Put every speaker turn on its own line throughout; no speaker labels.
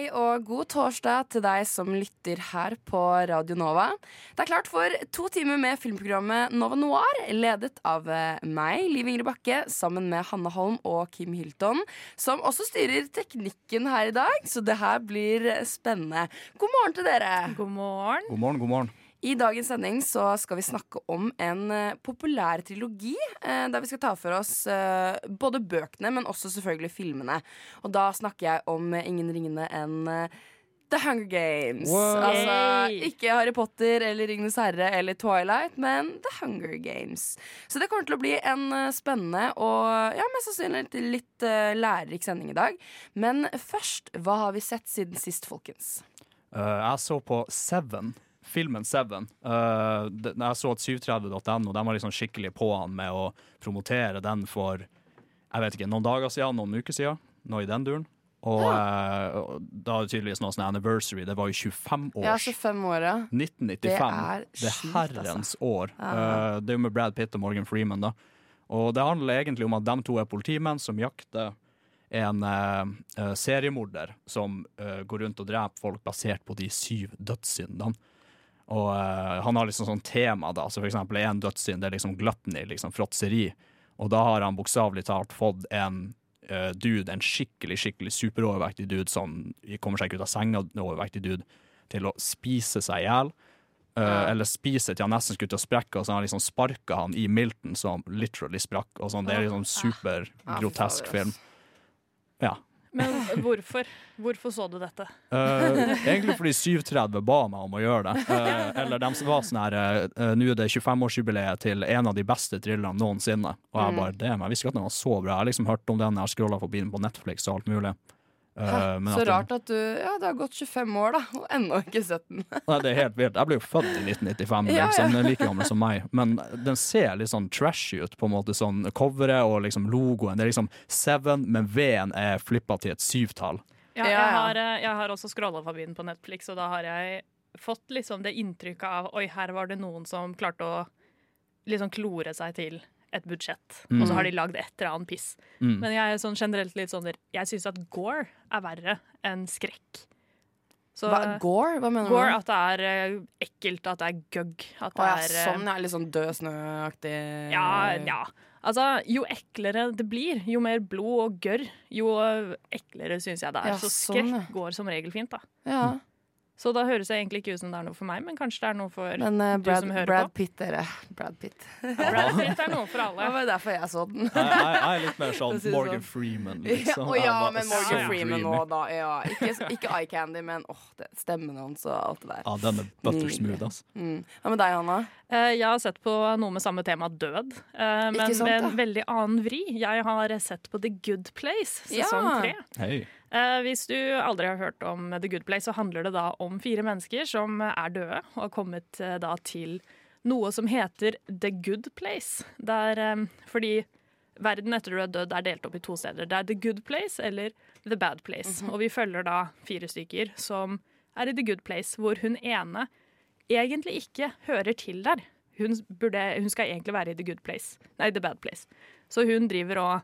Hei og god torsdag til deg som lytter her på Radio Nova. Det er klart for to timer med filmprogrammet Nova Noir, ledet av eh, meg, Liv Ingrid Bakke, sammen med Hanne Holm og Kim Hilton, som også styrer teknikken her i dag, så det her blir spennende. God morgen til dere.
God morgen.
God morgen, god morgen.
I dagens sending så skal vi snakke om en eh, populær trilogi, eh, der vi skal ta for oss eh, både bøkene, men også selvfølgelig filmene. Og da snakker jeg om ingen ringende enn The Hunger Games.
Wow.
Altså ikke Harry Potter eller Ringenes herre eller Twilight, men The Hunger Games. Så det kommer til å bli en spennende og ja, mest sannsynlig litt, litt uh, lærerik sending i dag. Men først, hva har vi sett siden sist, folkens?
Uh, jeg så på Seven. Filmen Seven. uh, det- jeg så at 730.no De var liksom skikkelig på han med å promotere den for jeg vet ikke, noen dager siden, noen uker siden. Noe i den duren. Og og da er det tydeligvis noe sånn anniversary. Det var jo 25 år.
Ja, 25 år, ja.
1995.
Det er sjukt,
herrens år.
Ja.
Eh, det er jo med Brad Pitt og Morgan Freeman. da. Og det handler egentlig om at de to er politimenn som jakter en eh, seriemorder som går rundt og dreper folk basert på de syv dødssyndene. Og uh, han har liksom sånn tema, da. Så for eksempel en dødssynd det er liksom gluttony, liksom fråtseri. Og da har han bokstavelig talt fått en uh, dude, en skikkelig, skikkelig superovervektig dude som kommer seg ikke ut av senga, overvektig dude, til å spise seg i hjel. Eh, eller spise til han nesten skulle til å sprekke, og så har han liksom sparka han i milten som literally sprakk. Og sånn. Det er liksom supergrotesk
fader,
film. Ja.
Men hvorfor? Hvorfor så du dette?
Uh, egentlig fordi 730 ba meg om å gjøre det. Uh, eller de var sånn her uh, Nå er det 25-årsjubileet til en av de beste thrillerne noensinne. Og jeg bare det, men jeg visste ikke at den var så bra. Jeg har liksom hørt om den, jeg har scrolla forbi den på Netflix og alt mulig. Eh, men
så
at den-
rart at du Ja, det har gått 25 år, da, og ennå ikke sett den.
Nei, det er helt vilt. Jeg ble jo født i 1995,
Ja, ja.
liksom. Den er like gammel som meg. Men den ser litt sånn trashy ut, på en måte. Sånn coveret og liksom logoen. Det er liksom Seven, men V-en er flippa til et syvtall.
Ja,
Ja,
jeg, har, eh, jeg har også scrolla forbi den på Netflix, og da har jeg fått liksom det inntrykket av Oi, her var det noen som klarte å liksom klore seg til et budsjett, og så har de lagd et eller annet piss.
Mm.
Men jeg er sånn generelt litt sånn der, Jeg syns at gore er verre enn skrekk. Så
Hva, Gore? Hva mener du?
gore, at det er eh, ekkelt, at det er gøgg. At
Å ja,
er eh,
sånn, ja. Litt sånn død snø-aktig.
Ja, ja. Altså, jo eklere det blir, jo mer blod og gørr, jo eklere syns jeg det er.
Ja,
så
sånn,
skrekk
ja.
går som regel fint, da.
Ja.
Så da høres det egentlig ikke ut som det er noe for meg, men kanskje det er noe for
Men eh,
du som hører
Brad
på.
Pitt, dere. Brad Pitt.
Brad Pitt er noe for alle.
Det var derfor jeg så den.
Jeg, jeg, jeg er litt mer sånn
å
Morgan
sånn.
Freeman,
Ja,
liksom.
å ja,
Jeg var
men
så
Morgan Freeman
dreamy.
nå, da. Ja. Ikke, ikke eye candy, men åh, det, stemmen hans og alt det der.
Ja, den er butter smooth, ass.
Mm. Hva med deg, Hanna?
Eh, Jeg har sett på noe med samme tema, død, eh, men
sant,
med en veldig annen vri. Jeg har sett på The Good Place, sesong
Ja.
tre. Eh, hvis du aldri har hørt om The Good Place, så handler det da om fire mennesker som er døde og har kommet eh, da til noe som heter The Good Place. Der, eh, fordi verden etter du er død er delt opp i to steder. Det er The Good Place eller The Bad Place. Og vi følger da fire stykker som er i The Good Place, hvor hun ene egentlig ikke hører til der. Hun, burde, hun skal egentlig være i The Good Place, nei, The Bad Place. Så hun driver og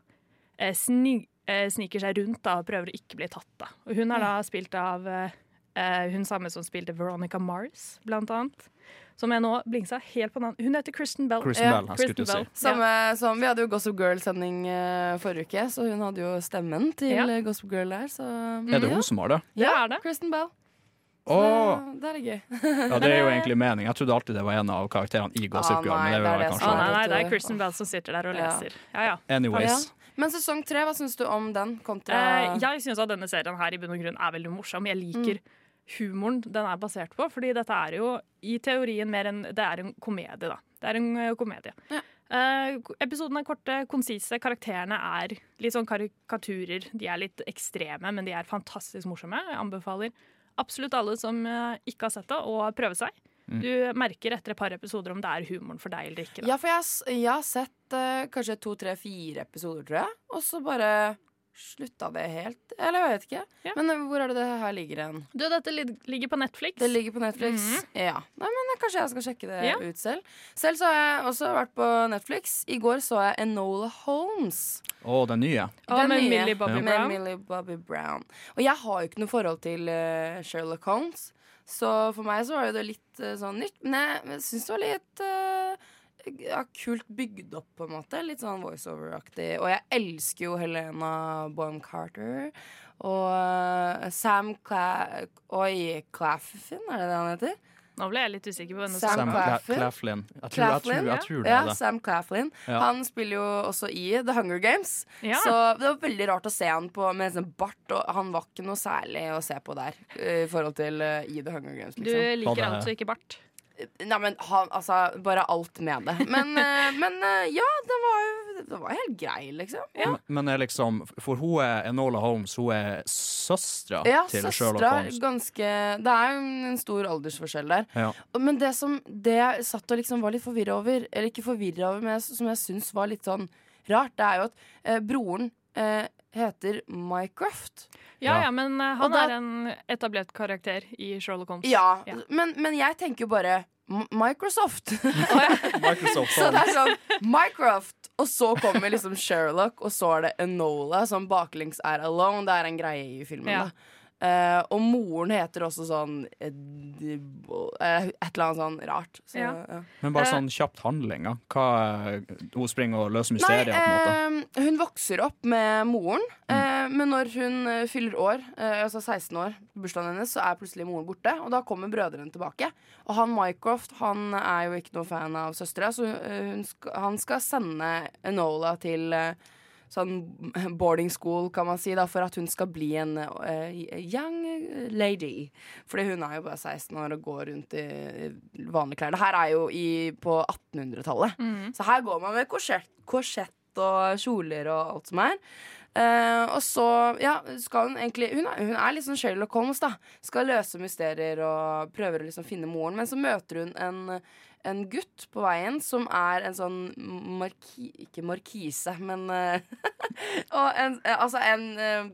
eh, sni, eh, sniker seg rundt da, og prøver å ikke bli tatt. Da. Og hun er da spilt av eh, eh, hun samme som spilte Veronica Mars, blant annet. Som jeg nå blingsa helt på navn. Hun heter Kristen Bell.
Kristen Bell, ja, skulle Bell. si.
Samme som Vi hadde jo Gossip Girl-sending eh, forrige uke, så hun hadde jo stemmen til
Ja.
eh, Gossip Girl der. Så
Er det hun som har det?
Ja, det er det.
Kristen Bell. Så
oh.
det, er gøy.
ja, det er jo egentlig mening. Jeg trodde alltid det var en av karakterene i Gossip
Ah,
Girl.
nei,
men det
det er det
ah,
nei, nei, det er Kristen Bell som sitter der og leser. Ja, ja.
Anyways.
Men sesong tre, hva syns du om den kontra
Eh, jeg syns at denne serien her i bunn og grunn er veldig morsom. Jeg liker humoren den er basert på, fordi dette er jo i teorien mer enn Det er en komedie, da. Det er en eh, komedie.
Ja.
Eh, episodene er korte, konsise. Karakterene er litt sånn karikaturer. De er litt ekstreme, men de er fantastisk morsomme. Jeg anbefaler absolutt alle som eh, ikke har sett det, å prøve seg.
Mm.
Du merker etter et par episoder om det er humoren for deg eller ikke. Da.
Ja, for jeg, har jeg har sett uh, kanskje to, tre, fire episoder, tror jeg. Og så bare slutta det helt. Eller jeg vet ikke.
Ja.
Men eh, hvor er det det her ligger hen?
Du, dette lig- ligger på Netflix.
Det ligger på Netflix. Ja. Nei, men eh, Kanskje jeg skal sjekke det
Ja.
ut selv. Selv så har jeg også vært på Netflix. I går så jeg Enola Holmes.
Og den nye.
Den
med
nye.
Millie Bobby
ja.
Brown.
Millie Bobby Brown. Og jeg har jo ikke noe forhold til Sherlock Holmes, så for meg så var det litt eh, sånn nytt. Men jeg syns det var litt eh, ja, kult bygd opp, på en måte. Litt sånn voiceover-aktig. Og jeg elsker jo Helena Boham Carter. Og eh, Sam Cla Oi, Claffin, er det det han heter?
Nå ble jeg litt usikker på hvem
Sam
Sam
Claflin.
Claflin. Jeg tror, jeg, tror, jeg tror det
ja,
er det.
Sam Claflin.
Ja.
Han spiller jo også i The Hunger Games.
Ja.
Så det var veldig rart å se han på med sånn bart, og han var ikke noe særlig å se på der. I forhold til uh, i The Hunger Games,
Du
liksom.
liker
Både-
altså ikke bart.
Nei, men han, altså, bare alt med det. Men, men ja, det var jo Det var helt grei, liksom. Ja,
Men- Men er liksom, for hun er Enola Holmes, hun er søstera
ja
til Sherlock Holmes.
ganske Det er jo en stor aldersforskjell der.
Ja.
Men det som det jeg satt og liksom var litt forvirra over, eller ikke forvirra over, men som jeg syns var litt sånn rart, det er jo at eh, broren eh, heter Mycroft.
Ja,
Ja.
ja, men
uh,
han
da-
er en etablert karakter i Sherlock Holmes.
Ja,
Ja.
Men, men jeg tenker jo bare M- Microsoft.
Microsoft
så det er sånn Mycroft, og så kommer liksom Sherlock, og så er det Enola, som baklengs er Alone. Det er en greie i filmen.
Ja.
da Eh, og moren heter også sånn uh, eh, Et eller annet sånn rart. Så,
Ja.
ja.
Men bare sånn kjapt handling. Hva, hun springer og løser
Nei,
mysterier, på en måte.
eh, hun vokser opp med moren, eh, men når hun fyller år, eh, altså 16 år, bursdagen hennes, så er plutselig moren borte, og da kommer brødrene tilbake. Og han Mycroft han er jo ikke noen fan av søstera, så hun skal, han skal sende Enola til eh, sånn boarding school, kan man si, da, for at hun skal bli en uh, young lady. Fordi hun er jo bare 16 år og går rundt i vanlige klær. Det her er jo i, på 1800-tallet. Så her går man med korsett, korsett og kjoler og alt som er. Uh, og så ja, skal hun egentlig Hun er, hun er litt sånn Sherlock Holmes, da. Skal løse mysterier og prøver å liksom finne moren. Men så møter hun en, en gutt på veien som er en sånn marki... Ikke markise, men eh, og en, eh, Altså en eh,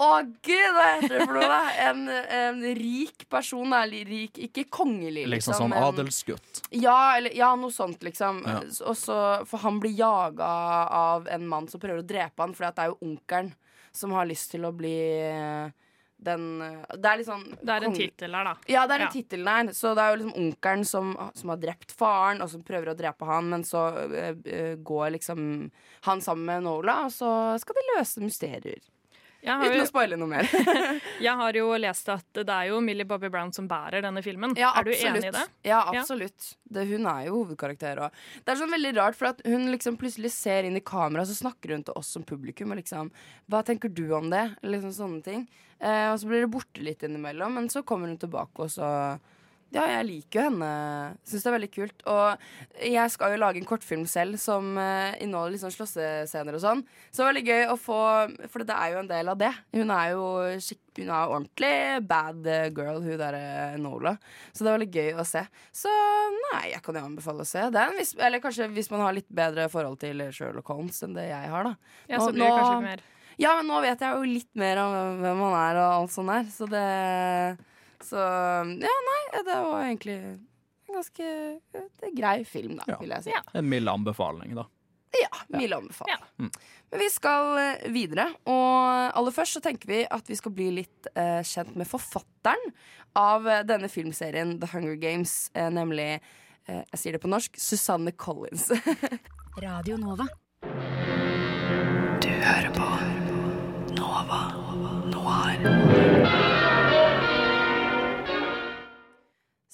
å gud, hva heter det for noe. En, en rik person. Eller Rik, ikke kongelig,
Liksom
liksom.
sånn adelsgutt.
ja, eller, ja, noe sånt, liksom.
Ja.
Og så, for han blir jaga av en mann som prøver å drepe han, for det er jo onkelen som har lyst til å bli eh, den eh, Det er litt sånn
Det er en tittel her, da.
Ja, det er en
Ja.
tittel der. Så det er jo liksom onkelen som, som har drept faren, og som prøver å drepe han, men så eh, går liksom han sammen med Nola, og så skal de løse mysterier.
Har,
Uten å spoile noe mer.
jeg har jo lest at det er jo Millie Bobby Brown som bærer denne filmen.
Ja,
er du enig i det?
Ja, absolutt. Det, hun er jo hovedkarakter. Og det er sånn veldig rart, for at hun liksom plutselig ser inn i kamera, så snakker hun til oss som publikum. Og liksom, Hva tenker du om det? Liksom sånne ting. Eh, og så blir det borte litt innimellom, men så kommer hun tilbake, og så Ja, jeg liker jo henne. Syns det er veldig kult. Og jeg skal jo lage en kortfilm selv som eh, inneholder sånn slåssescener og sånn. Så det var veldig gøy å få For det er jo en del av det. Hun er jo hun er ordentlig bad girl, hun derre Nola. Så det var veldig gøy å se. Så nei, jeg kan jo anbefale å se den. Hvis, eller kanskje hvis man har litt bedre forhold til Sherlock Holmes enn det jeg har, da.
Ja, så blir det
nå-
kanskje mer
Ja, men nå vet jeg jo litt mer om hvem han er og alt sånt der, så det Så ja, nei, det var egentlig en ganske det er grei film, da,
Ja.
vil jeg si.
Ja.
En mild anbefaling, da.
Ja, mild anbefaling.
Ja.
Mm.
Men vi skal eh, videre, og aller først så tenker vi at vi skal bli litt eh, kjent med forfatteren av eh, denne filmserien The Hunger Games, eh, nemlig eh, jeg sier det på norsk Susanne Collins.
Radio Nova.
Du hører på Nova Noir.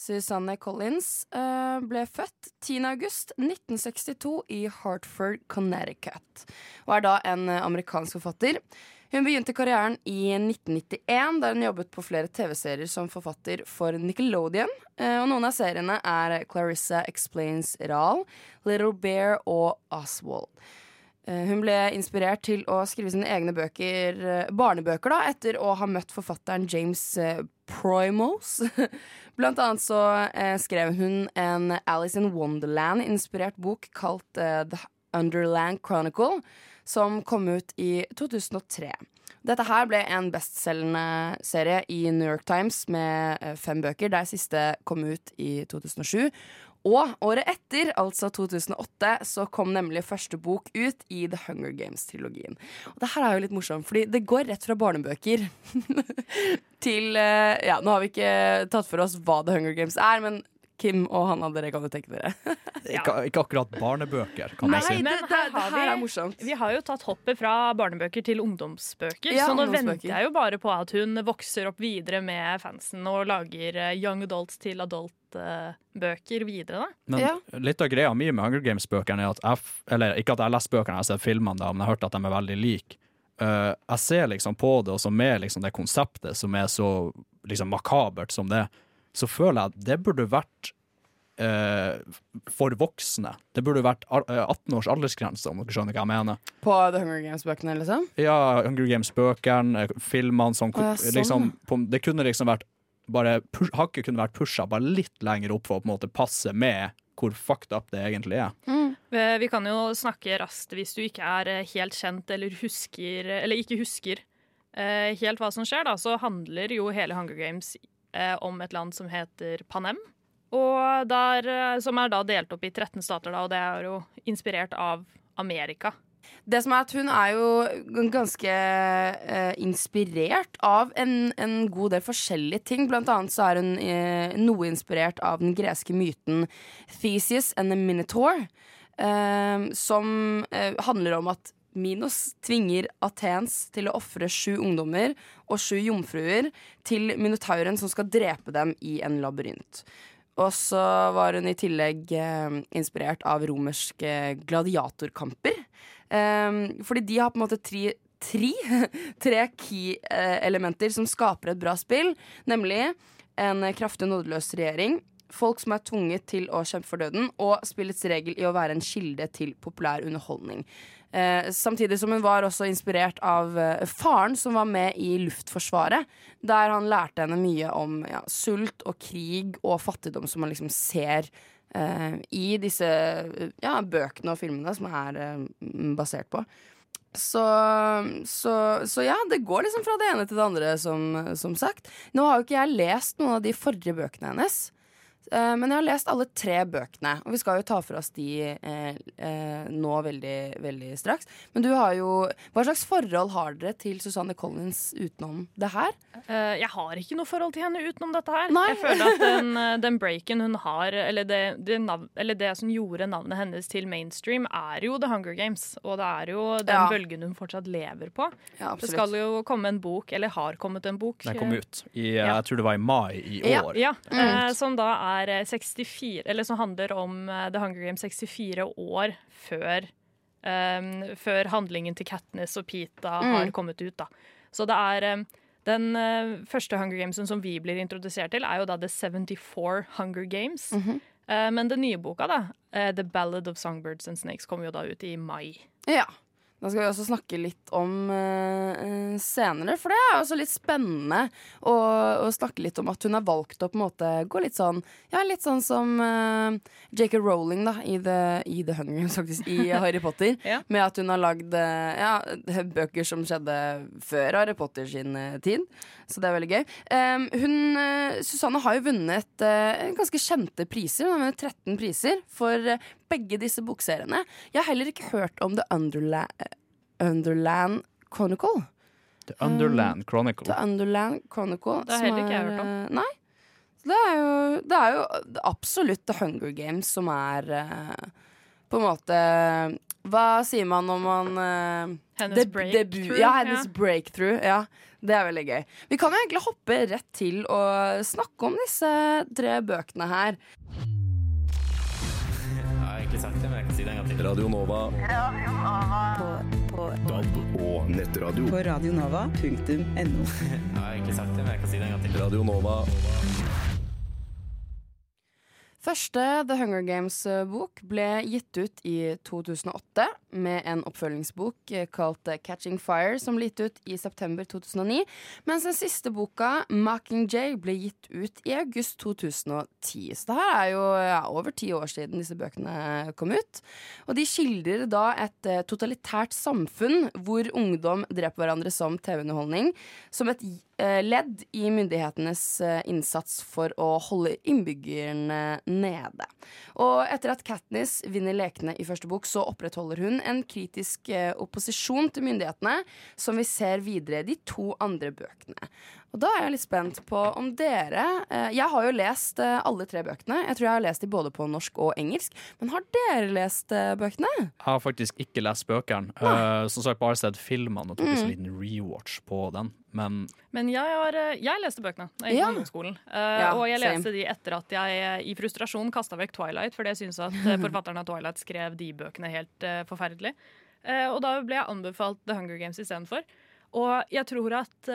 Susanne Collins eh, ble født 10. august 1962 i Hartford, Connecticut, og er da en eh, amerikansk forfatter. Hun begynte karrieren i 1991, der hun jobbet på flere TV-serier som forfatter for Nickelodeon. Eh, Og noen av seriene er Clarissa Explains Ral, Little Bear og Oswald. Eh, Hun ble inspirert til å skrive sine egne bøker, eh, barnebøker da, etter å ha møtt forfatteren James eh, Blant annet så skrev hun en Alice in Wonderland-inspirert bok kalt The Underland Chronicle, som kom ut i 2003. Dette her ble en bestselgende serie i New York Times med fem bøker, der siste kom ut i 2007. Og året etter, altså 2008, så kom nemlig første bok ut i The Hunger Games-trilogien. Og det her er jo litt morsomt, fordi det går rett fra barnebøker til eh, Ja, nå har vi ikke tatt for oss hva The Hunger Games er, men Kim og Hanna, dere kan jo tenke dere.
Ikke, ikke akkurat barnebøker, kan
Nei,
man si.
det,
Men
det,
her
det her er morsomt.
Vi har jo tatt hoppet fra barnebøker til ungdomsbøker,
Ja,
så nå
ungdomsbøker.
venter jeg jo bare på at hun vokser opp videre med fansen og lager eh, young adults til adult-bøker videre. da.
Men
Ja.
litt av greia mi med Hunger Games-bøkene er at jeg, eller ikke at jeg har lest bøkene, jeg har sett filmene, men jeg har hørt at de er veldig like. Uh, jeg ser liksom på det, og så med liksom det konseptet som er så liksom makabert som det, så føler jeg at det burde vært eh, for voksne. Det burde vært eh, 18 års aldersgrense, om dere skjønner hva jeg mener.
På The Hunger Games-bøkene, liksom?
Ja, Hunger Games-bøkene, eh, filmene
ja, sånn,
liksom, på, Det kunne liksom vært bare push, Hakket kunne vært pusha bare litt lenger opp for å på en måte passe med hvor fucked up det egentlig er.
Mm. Vi kan jo snakke raskt hvis du ikke er eh, helt kjent eller husker Eller ikke husker eh, helt hva som skjer, da, så handler jo hele Hunger Games eh, om et land som heter Panem. Og der, eh, som er da delt opp i 13 stater, da, og det er jo inspirert av Amerika.
Det som er at Hun er jo ganske eh, inspirert av en, en god del forskjellige ting. Blant annet så er hun eh, noe inspirert av den greske myten Theseus and the Minotaur. eh, som eh, handler om at Minos tvinger Athens til å ofre sju ungdommer og sju jomfruer til minotauren som skal drepe dem i en labyrint. Og så var hun i tillegg eh, inspirert av romerske gladiatorkamper. Eh, fordi de har på en måte tre, tre, tre key-elementer som skaper et bra spill. Nemlig en kraftig nådeløs regjering, folk som er tvunget til å kjempe for døden, og spillets regel i å være en kilde til populær underholdning. Eh, samtidig som hun var også inspirert av eh, faren som var med i Luftforsvaret. Der han lærte henne mye om ja, sult og krig og fattigdom som man liksom ser eh, i disse ja, bøkene og filmene som er eh, basert på. Så, så, så ja, det går liksom fra det ene til det andre, som, som sagt. Nå har jo ikke jeg lest noen av de forrige bøkene hennes. Eh, Men jeg har lest alle tre bøkene, og vi skal jo ta for oss de eh, eh, nå veldig, veldig straks. Men du har jo Hva slags forhold har dere til Susanne Collins utenom det her?
Uh, jeg har ikke noe forhold til henne utenom dette her.
Nei.
Jeg føler at den, den breaken hun har, eller det, det, navn, eller det som gjorde navnet hennes til mainstream, er jo The Hunger Games. Og det er jo den
Ja.
bølgen hun fortsatt lever på.
Ja,
Det skal jo komme en bok, eller har kommet en bok.
Den kom ut i,
Ja.
jeg tror det var i mai i år.
Ja,
Mm.
eh, som da er eh, 64 Eller som handler om eh, The Hunger Games 64 år før um, Før handlingen til Katniss og Pita har
Mm.
kommet ut, da. Så det er um, Den uh, første Hunger Gamesen som vi blir introdusert til, er jo da The 74 Hunger Games.
Mm
-hmm. uh, men den nye boka, da, uh, The Ballad of Songbirds and Snakes, kommer jo da ut i mai.
Ja. Da skal vi også snakke litt om eh, eh, senere, for det er også litt spennende å, å snakke litt om at hun har valgt å på en måte gå litt sånn Ja, litt sånn som uh, J.K. Rowling da, i The, i The Hunger faktisk, i Harry Potter.
Ja.
Med at hun har lagd uh, ja, bøker som skjedde før Harry Potter sin eh, tid. Så det er veldig gøy. Um, hun, eh, Susanne har jo vunnet eh, ganske kjente priser. Hun har vunnet 13 priser for eh, begge disse bokseriene. Jeg har heller ikke hørt om The Underla Underland Chronicle.
The Underland Chronicle.
The Underland Chronicle.
Det har heller ikke jeg hørt om.
eh, Nei. Det er jo, det er jo absolutt The Hunger Games som er eh, på en måte Hva sier man når man eh,
Hennes breakthrough,
Ja, hennes
ja.
breakthrough. Ja, det er veldig gøy. Vi kan jo egentlig hoppe rett til å snakke om disse tre bøkene her.
Jeg har egentlig sagt det, men jeg kan si det en gang til. Radio Nova.
På, på
DAB og nettradio.
På radionova.no.
Jeg har egentlig sagt det, men jeg kan si det en gang til.
Radio Nova.
Første The Hunger Games-bok ble gitt ut i 2008 med en oppfølgingsbok eh, kalt eh, Catching Fire, som ble gitt ut i september 2009. Mens den siste boka, Mockingjay, ble gitt ut i august 2010. Så det her er jo ja, over ti år siden disse bøkene kom ut. Og de skildrer da et eh, totalitært samfunn hvor ungdom dreper hverandre som TV-underholdning. Som et eh, ledd i myndighetenes eh, innsats for å holde innbyggerne nede. Og etter at Katniss vinner lekene i første bok, så opprettholder hun en kritisk eh, opposisjon til myndighetene, som vi ser videre i de to andre bøkene. Og da er jeg litt spent på om dere eh, Jeg har jo lest eh, alle tre bøkene. Jeg tror jeg har lest de både på norsk og engelsk. Men har dere lest eh, bøkene?
Jeg har faktisk ikke lest bøkene. Uh, som sagt, bare sett filmene og tok en
Mm.
liten rewatch på den. Men
Men jeg, har, jeg leste bøkene i
Ja.
ungdomsskolen. Uh,
Ja,
og jeg
same.
leste de etter at jeg i frustrasjon kasta vekk Twilight, fordi jeg syntes at forfatteren av Twilight skrev de bøkene helt uh, forferdelig. Eh, og da ble jeg anbefalt The Hunger Games istedenfor. Og jeg tror at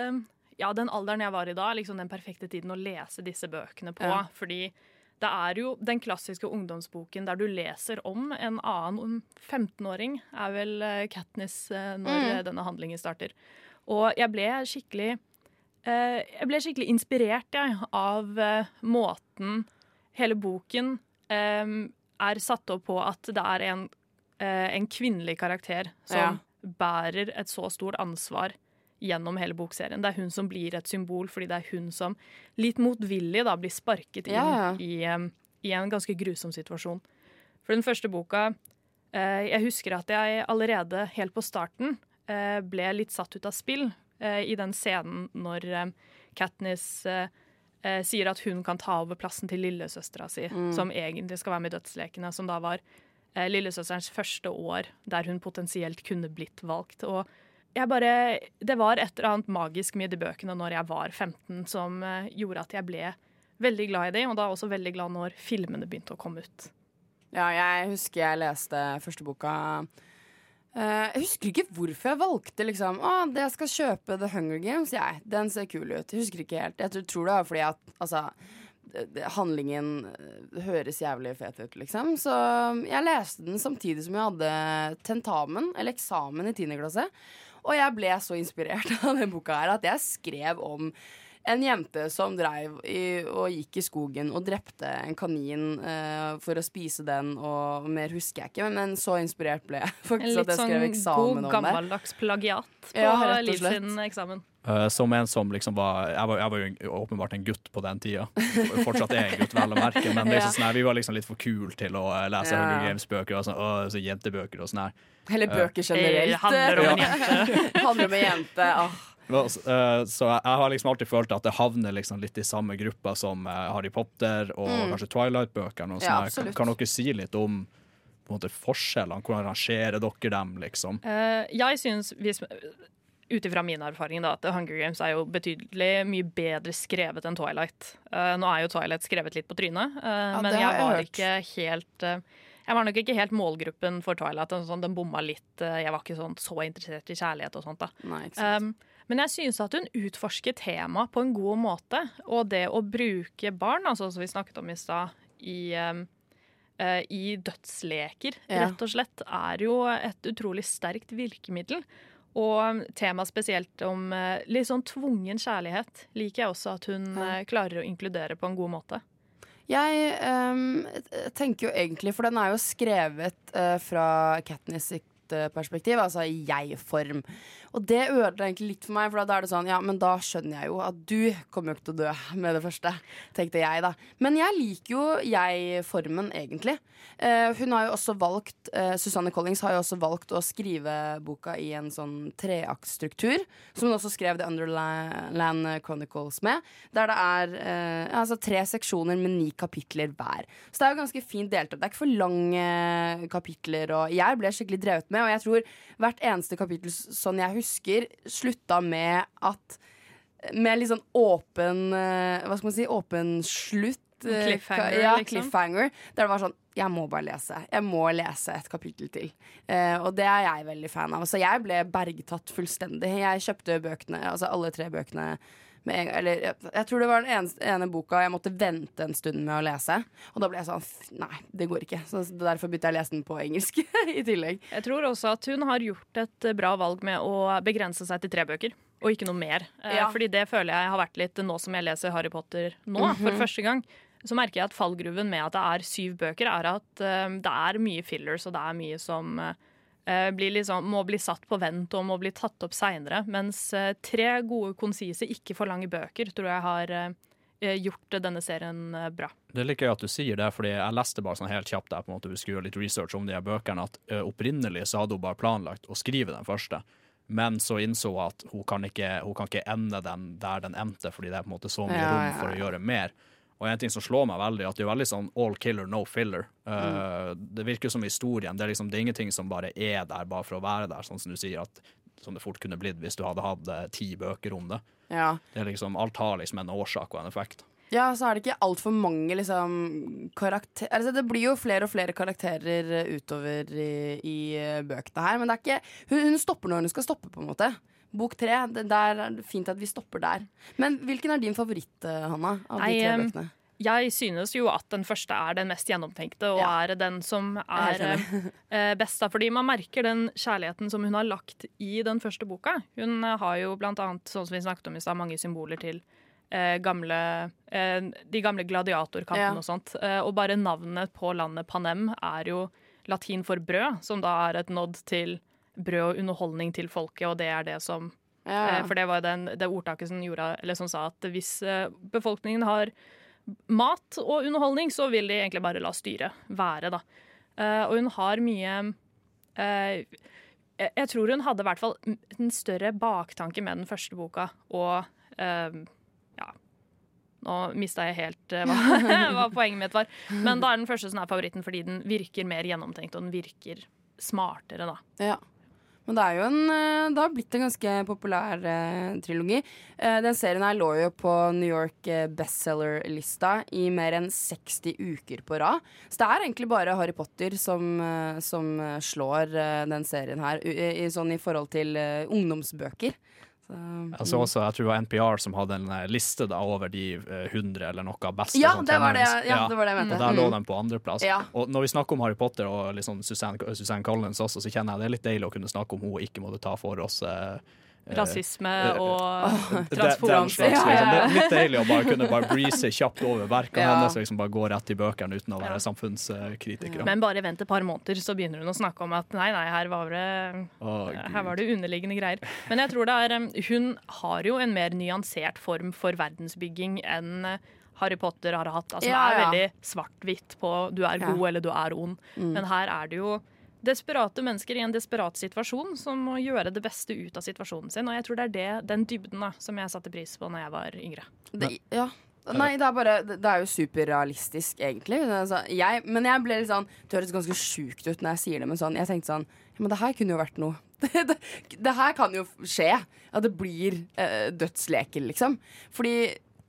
ja, den alderen jeg var i da, liksom den perfekte tiden å lese disse bøkene på.
Ja.
Fordi det er jo den klassiske ungdomsboken der du leser om en annen 15-åring, er vel eh, Katniss eh, når
Mm.
eh, denne handlingen starter. Og jeg ble skikkelig eh, Jeg ble skikkelig inspirert jeg, av måten hele boken er satt opp på at det er en, en kvinnelig karakter som
Ja.
bærer et så stort ansvar gjennom hele bokserien. Det er hun som blir et symbol, fordi det er hun som litt motvillig da, blir sparket inn
Ja.
I, um, i en ganske grusom situasjon. For den første boka uh, Jeg husker at jeg allerede helt på starten uh, ble litt satt ut av spill uh, i den scenen når um, Katniss sier at hun kan ta over plassen til lillesøstera si,
Mm.
som egentlig skal være med i Dødslekene, som da var lillesøsterens første år der hun potensielt kunne blitt valgt. Og jeg bare, det var et eller annet magisk med de bøkene når jeg var 15 som eh, gjorde at jeg ble veldig glad i dem, og da også veldig glad når filmene begynte å komme ut.
Ja, jeg husker jeg leste første boka Eh, Jeg husker ikke hvorfor jeg valgte liksom Å, jeg skal kjøpe The Hunger Games, jeg. Den ser kul ut. Jeg husker ikke helt. Jeg tror, det var fordi at altså Handlingen eh, høres jævlig fet ut, liksom. Så jeg leste den samtidig som jeg hadde tentamen, eller eksamen, i 10. klasse. Og jeg ble så inspirert av den boka her at jeg skrev om en jente som dreiv i, og gikk i skogen og drepte en kanin uh, for å spise den, og mer husker jeg ikke. Men så inspirert ble jeg faktisk
litt
at jeg skrev
sånn
eksamen
god,
om det.
gammeldags plagiat på
Ja,
Liv sin eksamen.
Uh, som en som liksom var Jeg var, jeg var jo åpenbart en gutt på den tida. Fortsatt er jeg en gutt, vel å merke. Men det
Ja.
sånn her, vi var liksom litt for kule til å eh, lese
Ja.
Hunger Games-bøker og sånn, «Åh, så jentebøker og sånn her.
Eller
Eh,
bøker generelt.
Handler om en jente.
handler om en jente. ah.
S- eh, Så jeg, har liksom alltid følt at det havner liksom litt i samme gruppa som eh, Harry Potter og
Mm.
kanskje Twilight-bøkene.
Ja,
sånn
absolutt.
kan, kan dere si litt om på en måte, forskjellene? Hvordan rangerer dere dem, liksom?
Eh, jeg syns, hvis- ut ifra min erfaring, da, at Hunger Games er jo betydelig mye bedre skrevet enn Twilight. Eh, nå er jo Twilight skrevet litt på trynet, ja, men
jeg har
jeg
jeg
var
hørt.
ikke helt eh, Jeg var nok ikke helt målgruppen for Twilight. Sånn, den bomma litt. eh, jeg var ikke sånn, så interessert i kjærlighet og sånt. da.
Nei, ikke.
Um, men jeg synes at hun utforsker temaet på en god måte. Og det å bruke barn, altså som vi snakket om i stad, i, um, uh, i dødsleker,
Ja.
rett og slett, er jo et utrolig sterkt virkemiddel. Og temaet spesielt om eh, litt sånn tvungen kjærlighet liker jeg også at hun
Ja.
klarer å inkludere på en god måte.
Jeg um, tenker jo egentlig, for den er jo skrevet uh, fra Katniss sitt uh, perspektiv, altså i jeg-form. Og det ødela egentlig litt for meg, for da er det sånn, ja, men da skjønner jeg jo at du kommer jo ikke til å dø med det første, tenkte jeg da. Men jeg liker jo jeg-formen egentlig. Eh, hun har jo også valgt, eh, Susanne Collings har jo også valgt å skrive boka i en sånn treaktstruktur, som hun også skrev The Underland Chronicles med, der det er eh, altså tre seksjoner med ni kapitler hver. Så det er jo ganske fint delt opp. Det er ikke for lange kapitler, og jeg ble skikkelig drevet med, og jeg tror hvert eneste kapittel, sånn jeg husker, slutta med at med litt sånn åpen eh, Hva skal man si? Åpen slutt. eh,
Cliffhanger,
ja,
liksom.
cliffhanger. Der det var sånn Jeg må bare lese. Jeg må lese et kapittel til. Eh, og det er jeg veldig fan av. Så jeg ble bergtatt fullstendig. Jeg kjøpte bøkene, altså alle tre bøkene. En, eller jeg, tror det var den eneste, ene boka jeg måtte vente en stund med å lese. Og da ble jeg sånn Nei, det går ikke. Så derfor begynte jeg å lese den på engelsk i tillegg.
Jeg tror også at hun har gjort et bra valg med å begrense seg til tre bøker, og ikke noe mer. Eh,
Ja.
Fordi det føler jeg har vært litt nå som jeg leser Harry Potter nå, for
Mhm.
første gang. Så merker jeg at fallgruven med at det er syv bøker, er at eh, det er mye fillers, og det er mye som blir liksom, må bli satt på vent og må bli tatt opp seinere. Mens eh, tre gode, konsise, ikke for lange bøker tror jeg har eh, gjort denne serien eh, bra.
Det er jeg gøy at du sier det, fordi jeg leste bare sånn helt kjapt der på en måte vi skulle gjøre litt research om de her bøkene, at opprinnelig så hadde hun bare planlagt å skrive den første, men så innså hun at hun kan ikke, hun kan ikke ende den der den endte, fordi det er på en måte så mye
Ja,
rom
ja,
for å gjøre mer. Og en ting som slår meg veldig, at det er veldig sånn all killer, no filler. Uh, Det virker som historien. Det er, liksom, det er ingenting som bare er der bare for å være der, sånn som du sier, at, som det fort kunne blitt hvis du hadde hatt eh, ti bøker om det.
Ja.
det er liksom, alt har liksom en årsak og en effekt.
Ja, så er det ikke altfor mange liksom karakter... Altså, det blir jo flere og flere karakterer eh, utover i, i bøkene her, men det er ikke hun, hun stopper når hun skal stoppe, på en måte. Bok tre, det, der er fint at vi stopper der. Men hvilken er din favoritt, eh, Hanna? Av de tre bøkene?
Jeg synes jo at den første er den mest gjennomtenkte, og
Ja.
er den som
er enig.
eh, best. Fordi man merker den kjærligheten som hun har lagt i den første boka. Hun eh, har jo blant annet, sånn som vi snakket om i stad, mange symboler til eh, gamle, eh, de gamle gladiatorkampene
Ja.
og sånt. Eh, og bare navnet på landet Panem er jo latin for brød, som da er et nod til brød og underholdning til folket, og det er det som
Ja.
Eh, For det var den, det ordtaket som, gjorde, eller som sa at hvis eh, befolkningen har mat og underholdning, så vil de egentlig bare la styret være, da. Eh, og hun har mye eh, jeg, tror hun hadde i hvert fall en større baktanke med den første boka, og ja Nå mista jeg helt hva, hva poenget mitt var. Men da er den første som er favoritten fordi den virker mer gjennomtenkt, og den virker smartere, da.
Ja. Men det er jo en eh, Det har blitt en ganske populær eh, trilogi. Eh, den serien her lå jo på New York eh, bestselger-lista i mer enn 60 uker på rad. Så det er egentlig bare Harry Potter som, eh, som slår eh, den serien her, i, i, sånn i forhold til ungdomsbøker. Så,
Altså også, jeg tror det var NPR som hadde en eh, liste da over de eh, 100 eller noe beste.
Ja,
sånn
det var det- ja, det var det jeg mente.
Og der lå
Mm.
den på andreplass.
Ja.
Og når vi snakker om Harry Potter og liksom Susanne, Suzanne Collins også, så kjenner jeg det er litt deilig å kunne snakke om hun ikke måtte ta for oss eh, eh,
Rasisme
eh,
og transforanse.
liksom. Det er litt deilig å bare kunne bare breeze kjapt over verkene
Ja.
hennes og liksom bare gå rett i bøkene uten å være samfunnskritikere.
Men bare vent et par måneder, så begynner hun å snakke om at nei, nei, her var det,
oh,
her var det underliggende greier. Men jeg tror det er Hun har jo en mer nyansert form for verdensbygging enn Harry Potter har hatt. Altså,
Ja,
Det er
ja.
veldig svart-hvitt på du er
Ja.
god eller du er ond.
Mm.
Men her er det jo desperate mennesker i en desperat situasjon som må gjøre det beste ut av situasjonen sin. Og jeg tror det er det, den dybden da, som jeg satte pris på når jeg var yngre.
Det, ja. Nei, det er bare Det er jo superrealistisk, egentlig. Er jeg, men jeg ble litt sånn Det høres ganske sjukt ut når jeg sier det, men sånn Jeg tenkte sånn men det her kunne jo vært noe. Det, det, det her kan jo skje. At det blir eh, dødsleker, liksom. Fordi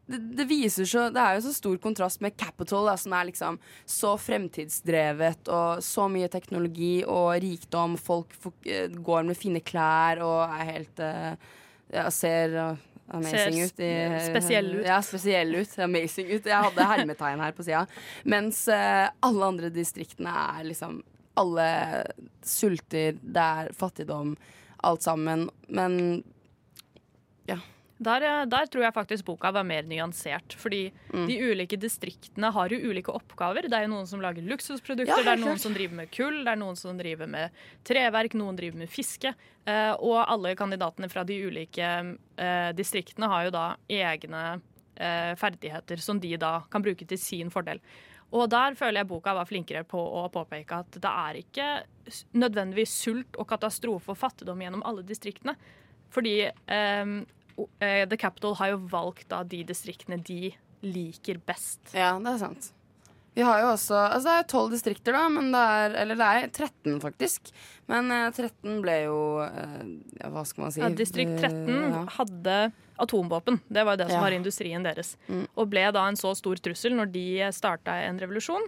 det, det så Det er jo så stor kontrast med Capital, da, som er liksom så fremtidsdrevet, og så mye teknologi og rikdom. Folk eh, går med fine klær og er helt eh, ja, ser eh, amazing
Ser
ut. I,
spesiell ut.
Ja, spesiell ut. Amazing ut. Jeg hadde hermetegn her på sida. Mens alle andre distriktene er liksom Alle sulter, det er fattigdom, alt sammen. Men ja.
Der, eh, der tror jeg faktisk boka var mer nyansert. Fordi
Mm.
de ulike distriktene har jo ulike oppgaver. Det er jo noen som lager luksusprodukter,
Ja,
det er noen
klart.
som driver med kull, det er noen som driver med treverk, noen driver med fiske. Eh, og alle kandidatene fra de ulike eh, distriktene har jo da egne eh, ferdigheter som de da kan bruke til sin fordel. Og der føler jeg boka var flinkere på å påpeke at det er ikke nødvendigvis sult og katastrofe og fattigdom gjennom alle distriktene. Fordi eh, eh, The Capital har jo valgt da de distriktene de liker best.
Ja, det er sant. Vi har jo også Altså det er tolv distrikter, da, men det er Eller det er 13, faktisk. Men eh, 13 ble jo eh, ja, Hva skal man si?
Ja, distrikt 13
Eh, ja.
hadde atomvåpen. Det var jo det som
Ja.
var industrien deres.
Mm.
Og ble da en så stor trussel når de starta en revolusjon.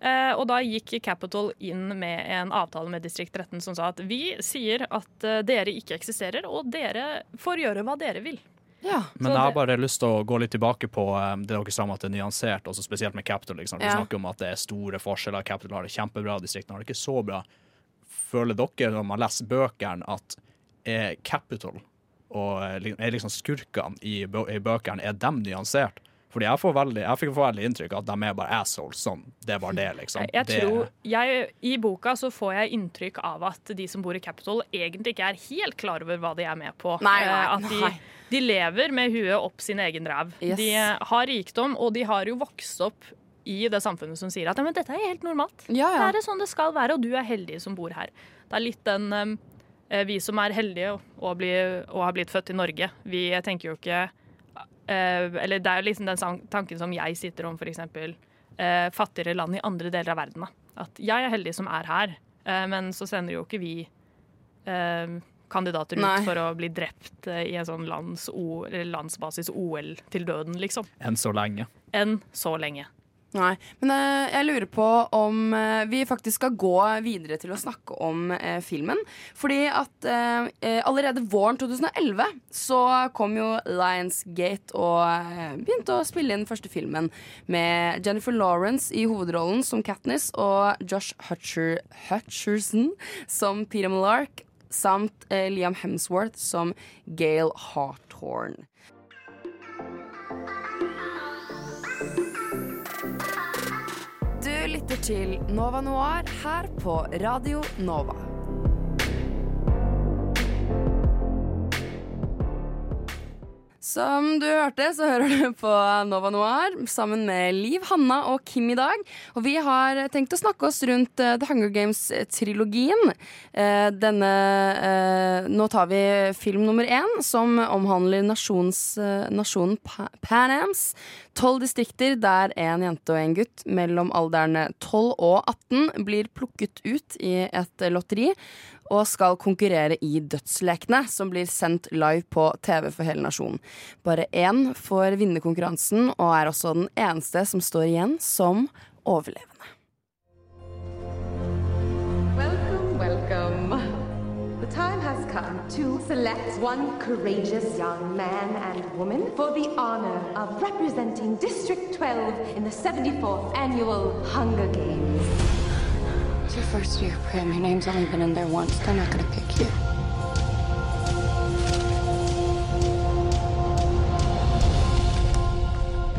Eh, og da gikk Capital inn med en avtale med distrikt 13 som sa at vi sier at eh, dere ikke eksisterer, og dere får gjøre hva dere vil.
Ja.
Men jeg har bare lyst til å gå litt tilbake på um, det dere sa om at det er nyansert, også spesielt med Capital. Liksom. Vi
Ja.
snakker om at det er store forskjeller. Capital har det kjempebra, distriktene har det ikke så bra. Føler dere når man leser bøkene at er Capital og eh, er liksom skurkene i bøkene, er dem nyansert? Fordi jeg, får veldig, jeg fikk veldig inntrykk av at de er bare assholes. Sånn. Det var det, liksom.
Jeg
det,
tror, jeg, I boka så får jeg inntrykk av at de som bor i Capital, egentlig ikke er helt klar over hva de er med på.
Nei, nei,
Eh, at de,
nei.
de lever med huet opp sin egen ræv.
Yes.
De har rikdom, og de har jo vokst opp i det samfunnet som sier at ja, men dette er helt normalt.
Ja, ja.
Det er sånn det skal være, og du er heldig som bor her. Det er litt den um, eh, Vi som er heldige og, bli, og har blitt født i Norge, vi tenker jo ikke eh, Eller det er jo liksom den tanken som jeg sitter om f.eks. Uh, fattigere land i andre deler av verden. Da. At jeg er heldig som er her, eh, men så sender jo ikke vi eh, kandidater ut
Nei.
for å bli drept eh, i en sånn lands o landsbasis OL til døden, liksom.
Enn så lenge.
Enn så lenge.
Nei. Men eh, jeg lurer på om eh, vi faktisk skal gå videre til å snakke om eh, filmen. Fordi at eh, eh, allerede våren 2011 så kom jo Lionsgate og eh, begynte å spille inn første filmen med Jennifer Lawrence i hovedrollen som Katniss og Josh Hutcher, Hutcherson som Peter Malark samt Liam Hemsworth som Gail Hawthorne. Lytter til Nova Noir her på Radio Nova. Som du hørte, så hører du på Nova Noir sammen med Liv, Hanna og Kim i dag. Og vi har tenkt å snakke oss rundt eh, The Hunger Games-trilogien. Eh, denne eh, Nå tar vi film nummer én, som omhandler nasjons, nasjonen Pa- Pan Ams. Tolv distrikter der en jente og en gutt mellom alderne 12 og 18 blir plukket ut i et lotteri og skal konkurrere i Dødslekene, som blir sendt live på TV for hele nasjonen. Bare én får vinne konkurransen, og er også den eneste som står igjen som overlevende.
Welcome, welcome. The time has come to select one courageous young man and woman for the honor of representing District 12 in the 74th annual Hunger Games.
It's your first year, Prim. Your name's only been in there once. They're not gonna pick you.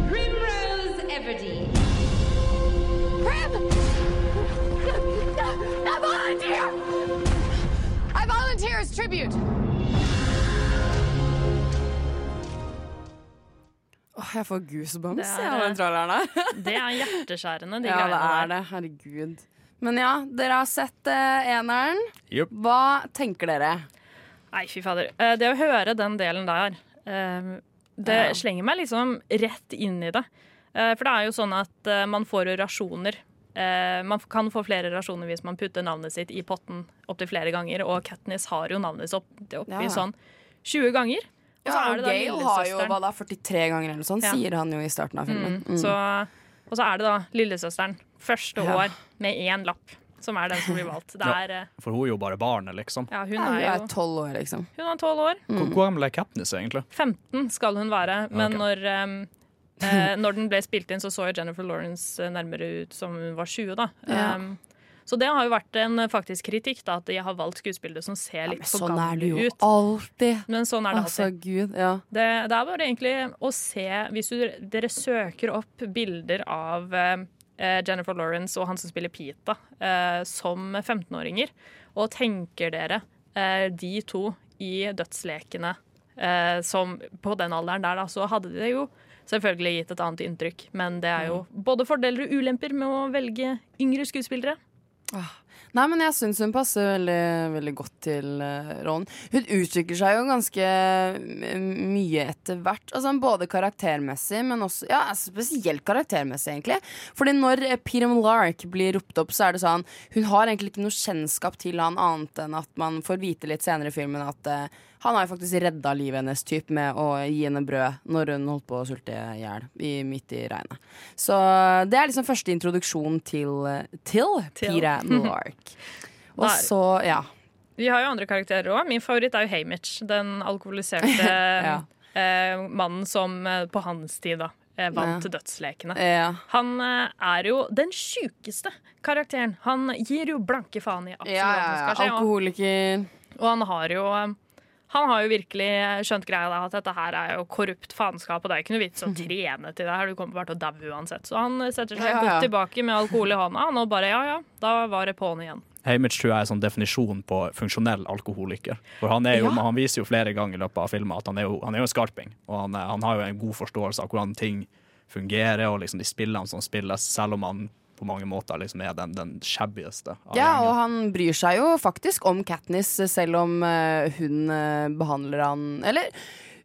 Primrose Everdeen.
Prim! I volunteer! I volunteer as tribute!
Åh, jeg får goosebumps
Det er-
jeg, av den traileren her.
Det er hjerteskjærende, de
ja, det
greiene
er
der.
det. Herregud. Men ja, dere har sett eh, eneren.
Yep.
Hva tenker dere?
Nei, fy fader. Eh, Det å høre den delen der, eh, det
Ja.
slenger meg liksom rett inn i det. Eh, For det er jo sånn at eh, man får rasjoner. Eh, Man kan få flere rasjoner hvis man putter navnet sitt i potten opptil flere ganger, og Katniss har jo navnet sitt opp, oppi
Ja, ja.
sånn 20 ganger. Og så
Ja,
er
og
det da
Gail har jo hva da, 43 ganger eller noe sånt,
Ja.
sier han jo i starten av filmen.
Mm. Så, og så er det da lillesøsteren. Første
Ja.
år med én lapp, som er den som blir valgt. Det er, ja,
For hun er jo bare barnet, liksom.
ja, hun
Ja, hun
er
tolv år, liksom.
Hun er tolv år.
Mm. hvor gammel er Katniss, egentlig?
15 skal hun være, men
okay.
når, um, eh, når den ble spilt inn, så så jo Jennifer Lawrence eh, nærmere ut som hun var 20. da.
Ja.
Um, så det har jo vært en eh, faktisk kritikk, da, at de har valgt skuespillere som ser litt for
Sånn er det
gamle
jo
ut.
alltid.
Men sånn er det
Altså,
alltid.
gud, ja.
Det, det er bare egentlig å se Hvis du, dere søker opp bilder av eh, eh, Jennifer Lawrence og han som spiller Pita, eh, som 15-åringer, og tenker dere eh, de to i dødslekene eh, som på den alderen der, da, så hadde det jo selvfølgelig gitt et annet inntrykk. Men det er jo både fordeler og ulemper med å velge yngre skuespillere.
Nei, men jeg syns hun passer veldig, veldig godt til uh, rollen. Hun utvikler seg jo ganske mye etter hvert. Altså, både karaktermessig, men også Ja, spesielt karaktermessig, egentlig. Fordi når uh, Peter Lark blir ropt opp, så er det sånn Hun har egentlig ikke noe kjennskap til han annet enn at man får vite litt senere i filmen at uh, han har jo faktisk redda livet hennes typ med å gi henne brød når hun holdt på å sulte i hjel i- midt i regnet. Så det er liksom første introduksjon til, til,
Til.
Peter Lark. Og så, ja.
Vi har jo andre karakterer òg. Min favoritt er jo Hamish. Den alkoholiserte
Ja.
eh, mannen som eh, på hans tid da eh, vant
Ja.
dødslekene.
Ja.
Han eh, er jo den sjukeste karakteren. Han gir jo blanke faen i absolutt hva som skal skje.
Alkoholiker.
Og han har jo han har jo virkelig skjønt greia da, at dette her er jo korrupt faenskap, og det er ikke noe vits å trene til det her. Du kommer bare til å daue uansett. Så han setter seg
Ja, ja.
godt tilbake med alkohol i hånda, han, og bare ja ja, da var det på'n igjen.
Hamish tror jeg er sånn definisjon på funksjonell alkoholiker. For han, er jo,
Ja.
han viser jo flere ganger i løpet av filmen at han er jo, han er jo en skarping. Og han, han har jo en god forståelse av hvordan ting fungerer, og liksom de spillene som spilles, selv om han på mange måter liksom er den, den shabbieste.
Ja,
gjengen.
og han bryr seg jo faktisk om Katniss, selv om eh, hun eh, behandler han Eller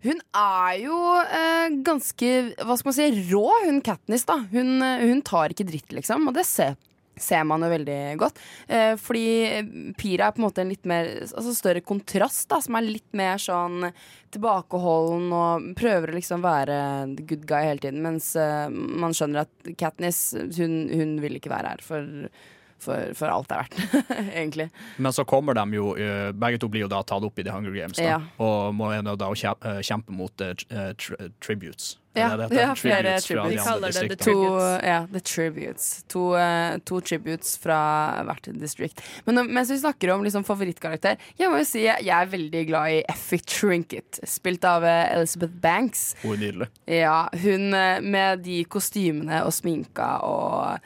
hun er jo eh, ganske, hva skal man si, rå, hun Katniss, da. Hun, eh, hun tar ikke dritt, liksom, og det ser, ser man jo veldig godt. Eh, fordi Pira er på en måte en litt mer altså større kontrast, da, som er litt mer sånn tilbakeholden og prøver å liksom være the good guy hele tiden, mens eh, man skjønner at Katniss, hun, hun vil ikke være her for for, for alt det er verdt, egentlig.
Men så kommer de jo eh, Begge to blir jo da tatt opp i The Hunger Games, da,
Ja.
og må da kjempe, eh, kjempe mot uh, tri tributes.
Ja,
det det
ja flere
Tributes fra de
kaller
andre distriktene.
To, ja, the tributes. To, uh, to tributes fra hvert distrikt. Men når- mens vi snakker om liksom favorittkarakter, jeg må jo si jeg er veldig glad i Effie Trinket, spilt av uh, Elizabeth Banks.
Hun er nydelig.
Ja, hun eh, med de kostymene og sminka og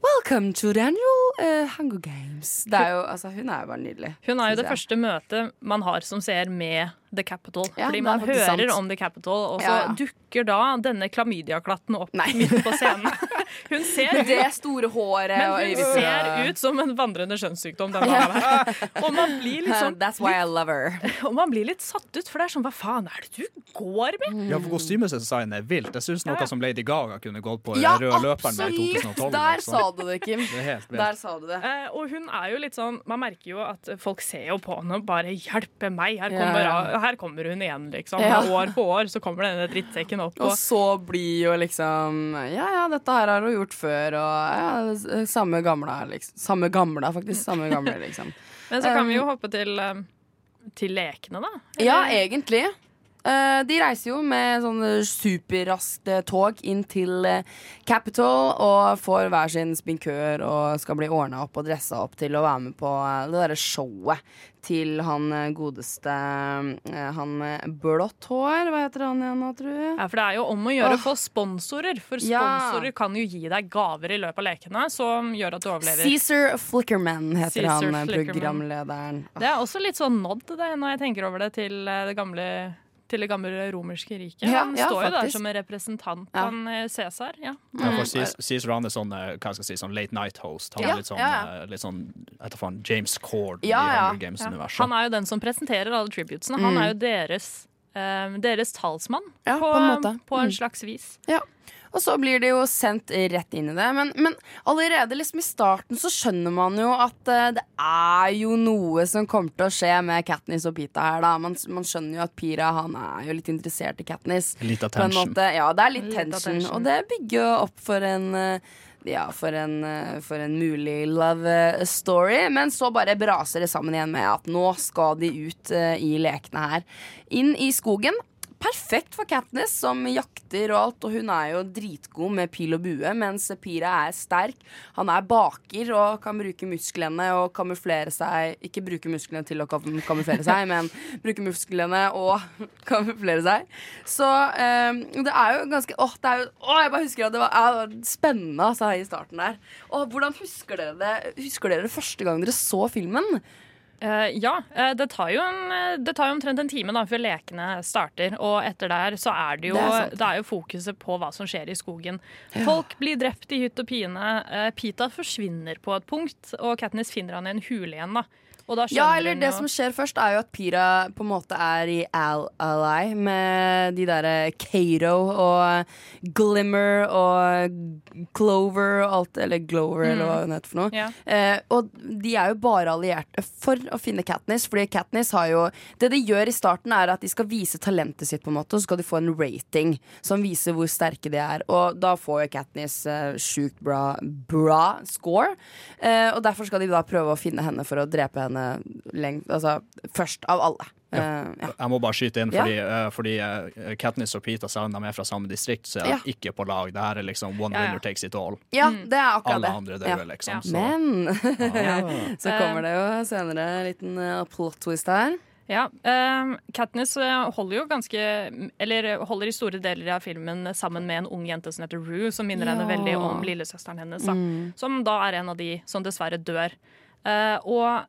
Welcome to the annual uh, Hunger Games. Det er jo, altså, hun er jo bare nydelig.
Hun er jo det
jeg.
første møtet man har som ser med The Capital.
Ja,
fordi man hører
sant.
om The Capital, og så
Ja, ja.
dukker da denne klamydiaklatten opp midt på scenen. Hun ser
det store håret
Men hun ser ut som en vandrende skjønnssykdom. Og man blir liksom
That's why I love her.
Og man blir litt satt ut, for det er sånn Hva faen er det du går med?
Ja, for kostymedesign er vilt. Jeg syns noe som Lady Gaga kunne gått på
Ja,
røde løperen med i
absolutt!
2012.
Der
liksom.
sa du det, Kim.
Det er helt vilt.
Der sa du det.
Eh, og hun er jo litt sånn Man merker jo at folk ser jo på henne og bare 'hjelpe meg', her kommer, her kommer hun igjen, liksom.
Ja.
År på år så kommer denne drittsekken opp.
Og så blir jo liksom Ja, ja, dette her har hun gjort før, og ja, samme gamla, liksom. Samme gamla, faktisk. Samme gamle, liksom.
Men så kan vi jo
Um,
hoppe til, eh, til lekene, da.
Ja, egentlig. Eh, de reiser jo med sånn superraskt eh, tog inn til eh, Capitol og får hver sin spinkør og skal bli ordna opp og dressa opp til å være med på det derre showet til han godeste Han med blått hår, hva heter han igjen nå, tror jeg?
Ja, for det er jo om å gjøre å få sponsorer. For
Ja.
sponsorer kan jo gi deg gaver i løpet av lekene som gjør at du overlever.
Cæsar Flickerman heter
Caesar
han,
Flickerman.
programlederen.
Det er også litt sånn nod det, når jeg tenker over det, til det gamle til det gamle romerske riket.
Ja,
han
ja,
står jo der som en representant.
Ja.
Han eh, Cæsar. Ja.
Ja, for Cis- er sånn, eh, hva skal jeg si, sånn late night host. Han
Ja,
er litt sånn, eh, litt sånn etter faen, James Cord
Ja,
i. Hunger Games-universet.
Han er jo den som presenterer alle tributesene. Han
Mm.
er jo deres, um, deres talsmann
Ja,
på,
på en måte.
på en
Mm.
slags vis.
Ja. Og så blir det jo sendt rett inn i det. Men, men allerede liksom i starten så skjønner man jo at uh, det er jo noe som kommer til å skje med Katniss og Pita her, da. Man, man skjønner jo at Pira han er jo litt interessert i Katniss.
Litt attention.
Ja, det er litt
Litt
tension.
attention.
Og det bygger jo opp for en uh, ja, for en, eh, for en mulig love story. Men så bare braser det sammen igjen med at nå skal de ut i lekene her. Inn i skogen. Perfekt for Katniss, som jakter og alt. Og hun er jo dritgod med pil og bue, mens Pira er sterk. Han er baker og kan bruke musklene og kamuflere seg. Ikke bruke musklene til å kamuflere seg, men bruke musklene og kamuflere seg. Så um, det er jo ganske Åh, det er jo, åh jeg bare husker at det var, ja, det var spennende altså, i starten der. Og hvordan husker dere det Husker dere første gang dere så filmen?
Eh, ja, eh, det tar, jo en, eh, det tar jo omtrent en time da, før lekene starter. Og etter der så er det jo,
Det er
det er jo fokuset på hva som skjer i skogen.
Ja.
Folk blir drept i hytt og pine. Uh, Pita forsvinner på et punkt, og Katniss finner han i en hule igjen. da.
Ja, eller det som skjer først, er jo at Pira på en måte er i Al Ally med de derre Kato og Glimmer og Clover og alt Eller Glover,
Mm.
eller hva hun heter for noe.
Ja.
Eh, og de er jo bare allierte for å finne Katniss, fordi Katniss har jo Det de gjør i starten, er at de skal vise talentet sitt, på en måte, og så skal de få en rating som viser hvor sterke de er. Og da får jo Katniss eh, sjukt bra, bra score, eh, og derfor skal de da prøve å finne henne for å drepe henne lengt, altså, først av alle. Eh, ja.
Jeg må bare skyte inn,
Ja.
fordi, eh, fordi uh, Katniss og Peter selv om de er fra samme distrikt, så er de
Ja.
ikke på lag. Det her er liksom one
Ja, ja.
winner takes it all.
Ja, det er akkurat
Alle
det.
andre dør,
Ja.
liksom. Så.
Men
Ja.
så kommer det jo senere en liten plot twist her.
Ja, eh, Katniss holder jo ganske Eller holder i store deler av filmen sammen med en ung jente som heter Rue, som minner henne veldig om lillesøsteren hennes. Da,
Mm.
Som da er en av de som dessverre dør. Eh, og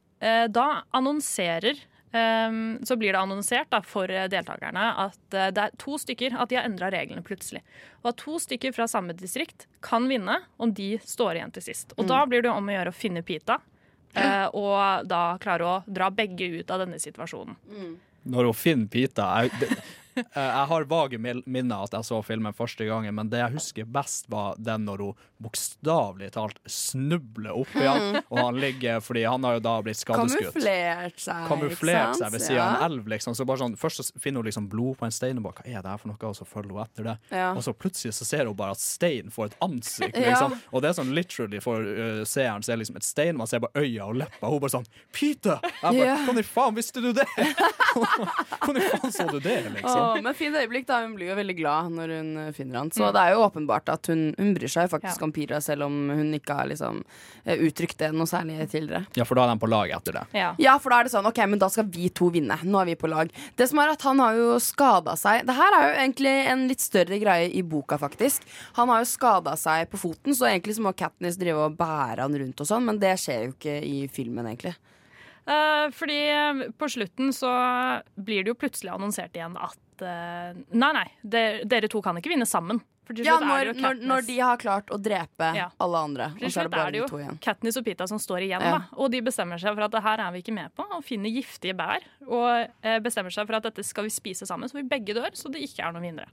da annonserer eh, så blir det annonsert da, for eh, deltakerne at eh, det er to stykker at de har endra reglene plutselig. Og at to stykker fra samme distrikt kan vinne om de står igjen til sist. Og
Mm.
da blir det om å gjøre å finne Pita. eh, og da klare å dra begge ut av denne situasjonen.
Når hun finner Pita jeg, det, eh, jeg har vage minner at jeg så filmen første gangen, men det jeg husker best, var den når hun bokstavelig talt snubler opp igjen.
Mm.
Og han ligger fordi han har jo da blitt skadeskutt.
Kamuflert seg.
Kamuflert seg ved siden av
Ja.
en elv. liksom Så bare sånn, Først så finner hun liksom blod på en stein, og bare, hva er det her for noe? Og så følger hun etter det.
Ja.
Og så plutselig så ser hun bare at steinen får et ansikt.
Ja.
liksom Og det er sånn literally for uh, seeren så er liksom et stein, man ser bare øya og leppa. Hun bare sånn Peter! Jeg bare,
Ja.
Hvordan i faen visste du det?! Hvordan i faen så du det, liksom?
Men fint øyeblikk da, Hun blir jo veldig glad når hun eh, finner han. Så
Mm.
det er jo åpenbart at hun, hun bryr seg faktisk
Ja.
om Pira, selv om hun ikke har liksom eh, uttrykt det noe særlig tidligere.
Ja, for da er de på lag etter det.
Ja. for da er det sånn, ok, men da skal vi to vinne. Nå er vi på lag. Det som er at Han har jo skada seg. Det her er jo egentlig en litt større greie i boka, faktisk. Han har jo skada seg på foten, så egentlig så må Katniss drive og bære han rundt og sånn, men det skjer jo ikke i filmen, egentlig.
Eh, fordi på slutten så blir det jo plutselig annonsert igjen at eh, Nei, nei, dere, dere to kan ikke vinne sammen.
Ja, når, når, når de har klart å drepe
Ja.
alle andre. Og så er det bare de to igjen.
Katniss og Pita som står igjen,
Ja.
da. Og de bestemmer seg for at det her er vi ikke med på, og finner giftige bær. Og eh, bestemmer seg for at dette skal vi spise sammen, så vi begge dør, så det ikke er noen vinnere.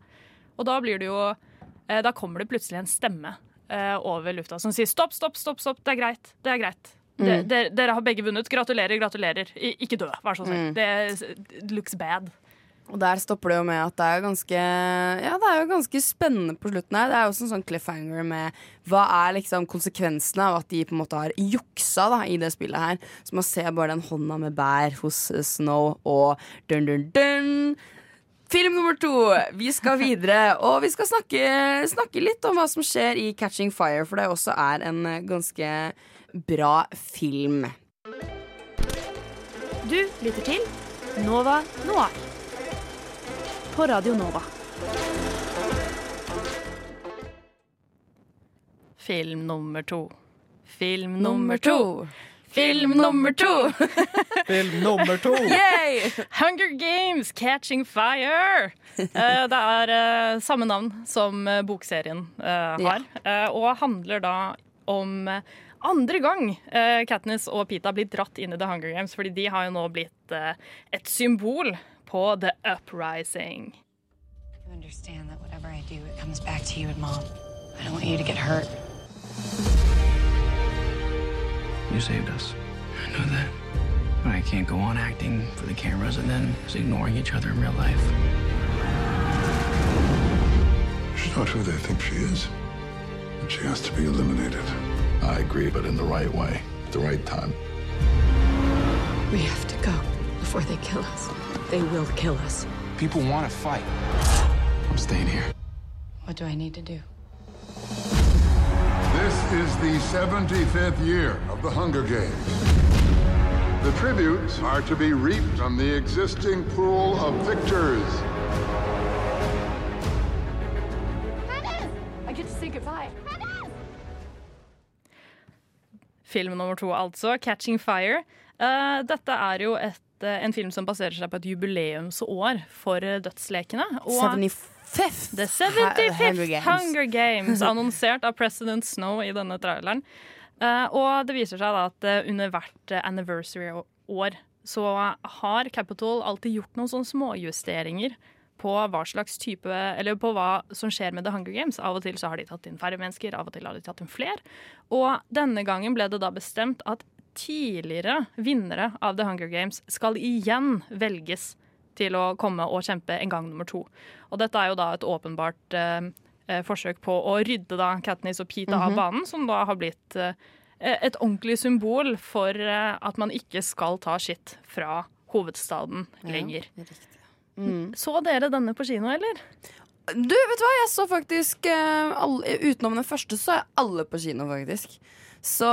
Og da blir det jo eh, Da kommer det plutselig en stemme eh, over lufta som sier stopp, stopp, stopp, stopp, det er greit. Det er greit. De,
Mm.
dere, dere har begge vunnet. Gratulerer, gratulerer. I, ikke dø, vær så snill.
Mm.
Det looks bad.
Og der stopper det jo med at det er ganske Ja, det er jo ganske spennende på slutten her. Det er jo også en sånn cliffhanger med hva er liksom konsekvensene av at de på en måte har juksa da i det spillet her. Så man ser bare den hånda med bær hos eh, Snow og dun dun dun. Film nummer to. Vi skal videre, og vi skal snakke, snakke litt om hva som skjer i Catching Fire, for det også er en eh, ganske bra film.
Du lytter til Nova Noir på Radio Nova.
Film nummer to. Film
Nummer to.
Film nummer to.
Film nummer to.
Yay! Hunger Games Catching Fire. Eh, det er eh, samme navn som eh, bokserien eh, har, eh, og handler da om andre gang eh, Katniss og Pita blir dratt inn i The Hunger Games, fordi de har jo nå blitt eh, et symbol på The Uprising.
You understand that whatever I do, it comes back to you and mom. I don't want you to get hurt.
You saved us. I know that. But I can't go on acting for the cameras and then just ignoring each other in real life.
She's not who they think she is. And she has to be eliminated.
I agree, but in the right way, at the right time.
We have to go before they kill us. They will kill us.
People want to fight. I'm staying here.
What do I need to do?
This is the 75th year of the Hunger Games. The tributes are to be reaped from the existing pool of victors.
I get to say goodbye.
film nummer to, altså. 'Catching Fire'. Eh, dette er jo et, en film som baserer seg på et jubileumsår for eh, dødslekene. og-
75th
The 75th
Hunger Games.
Hunger Games, annonsert av President Snow i denne traileren. Eh, og det viser seg da at eh, under hvert eh, anniversary-år så har Capitol alltid gjort noen sånne småjusteringer på hva slags type Eller på hva som skjer med The Hunger Games. Av og til så har de tatt inn færre mennesker, av og til har de tatt inn flere. Og denne gangen ble det da bestemt at tidligere vinnere av The Hunger Games skal igjen velges til å komme og kjempe en gang nummer to. Og dette er jo da et åpenbart eh, eh, forsøk på å rydde da Katniss og Pete av
Mhm.
banen, som da har blitt eh, et ordentlig symbol for eh, at man ikke skal ta skitt fra hovedstaden lenger.
Mm.
Så dere denne på kino, eller?
Du, vet du hva? Jeg så faktisk eh, alle, Utenom den første, så er alle på kino, faktisk. Så,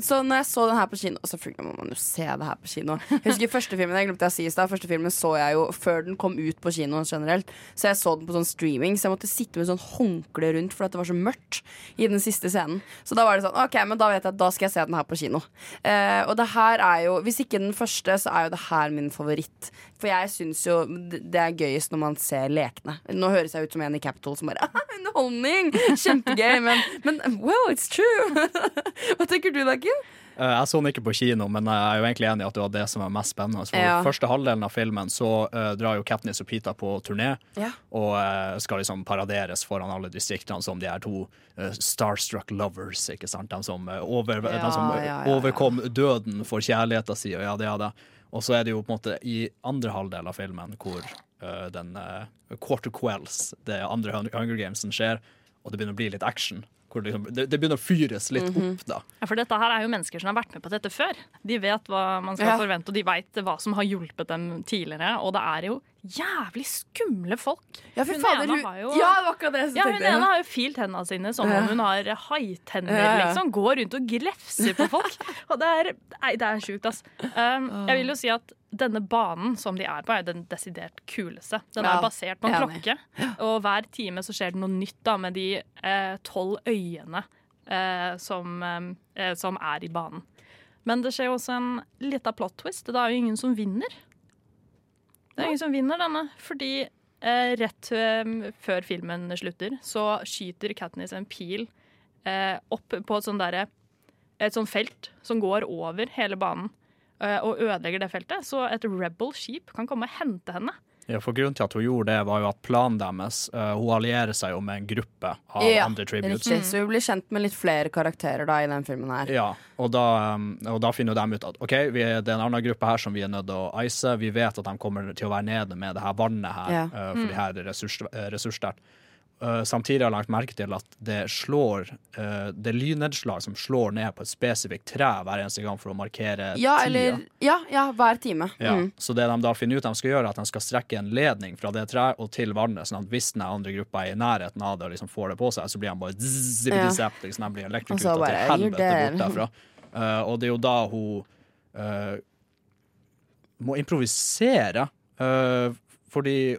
så når jeg så den her på kino Og selvfølgelig må man jo se det her på kino. Jeg husker første filmen jeg glemte å si i stad Første filmen så jeg jo før den kom ut på kino generelt. Så jeg så den på sånn streaming, så jeg måtte sitte med sånn håndkle rundt fordi det var så mørkt i den siste scenen. Så da var det sånn OK, men da vet jeg at da skal jeg se den her på kino. Eh, og det her er jo Hvis ikke den første, så er jo det her min favoritt. For jeg syns jo det er gøyest når man ser lekene. Nå høres jeg ut som en i Capitol som bare Underholdning! Kjempegøy. Men, men wow, it's true! Hva tenker du, da,
Kim? Jeg så den ikke på kino, men jeg er jo egentlig enig i at det var det som var mest spennende. For
Ja.
Første halvdelen av filmen så uh, drar jo Katniss og Pita på turné,
Ja.
og uh, skal liksom paraderes foran alle distriktene som de er to uh, starstruck lovers, ikke sant? De som, eh, over,
Ja,
de som eh, overkom døden for kjærligheten sin, og ja, det er det. Og så er det jo på en måte i andre halvdel av filmen hvor uh, den uh, Quarter Quells, det andre Hun- Hunger Gamesen, skjer, og det begynner å bli litt action. Hvor det, det, begynner å fyres litt
Mhm.
opp, da.
Ja, for dette her er jo mennesker som har vært med på dette før. De vet hva man skal
Ja.
forvente, og de veit hva som har hjulpet dem tidligere. Og det er jo jævlig skumle folk.
Ja, fy fader,
ene
hun-
har jo,
Ja, det var akkurat det jeg
ja, hun ene har jo filt hendene sine som om hun har haitenner,
Ja, ja.
liksom. Går rundt og glefser på folk. og det er, nei, det er sjukt, ass. Um, jeg vil jo si at denne banen som de er på, er den desidert kuleste. Den
Ja,
er basert på en klokke, og hver time så skjer det noe nytt da, med de eh, tolv øyene eh, som, eh, som er i banen. Men det skjer også en lita plot twist. Det er jo ingen som vinner. Det er ingen som vinner denne, fordi eh, rett eh, før filmen slutter, så skyter Katniss en pil eh, opp på et sånt der, et sånt felt som går over hele banen eh, og ødelegger det feltet. Så et rebel-skip kan komme og hente henne.
Ja, for Grunnen til at hun gjorde det, var jo at planen deres uh, Hun allierer seg jo med en gruppe av
Ja,
andre tributes.
riktig. Så hun blir kjent med litt flere karakterer da i den filmen her.
Ja, og da, um, og da finner jo de ut at OK, vi er, det er en annen gruppe her som vi er nødt til å ice. Vi vet at de kommer til å være nede med det her vannet her,
Ja.
uh, for
Mm.
de her er ressurs, eh, ressurssterkt. Eh, samtidig har jeg lagt merke til at det slår uh, Det er lynnedslag som slår ned på et spesifikt tre hver eneste gang for å markere
Ja,
tida.
eller Ja, ja hver time.
Ja,
Mm.
Så det de da finner ut de skal gjøre, er at de skal strekke en ledning fra det treet og til vannet, sånn at hvis den andre gruppa er i nærheten av det og liksom får det på seg, så blir de bare zzz,
Ja.
liksom, de blir elektrokuta til helvete bort derfra. Uh, og det er jo da hun må improvisere. eh, fordi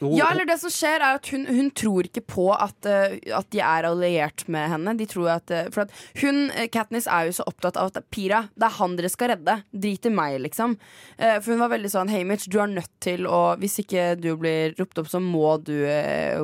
hun,
Ja, eller det som skjer er at hun, hun tror ikke på at, uh, at de er alliert med henne. De tror at, uh, for at hun, eh, Katniss er jo så opptatt av at Pira, det er han dere skal redde. Drit i meg, liksom. Uh, for hun var veldig sånn Hey du er nødt til å Hvis ikke du blir ropt opp, så må du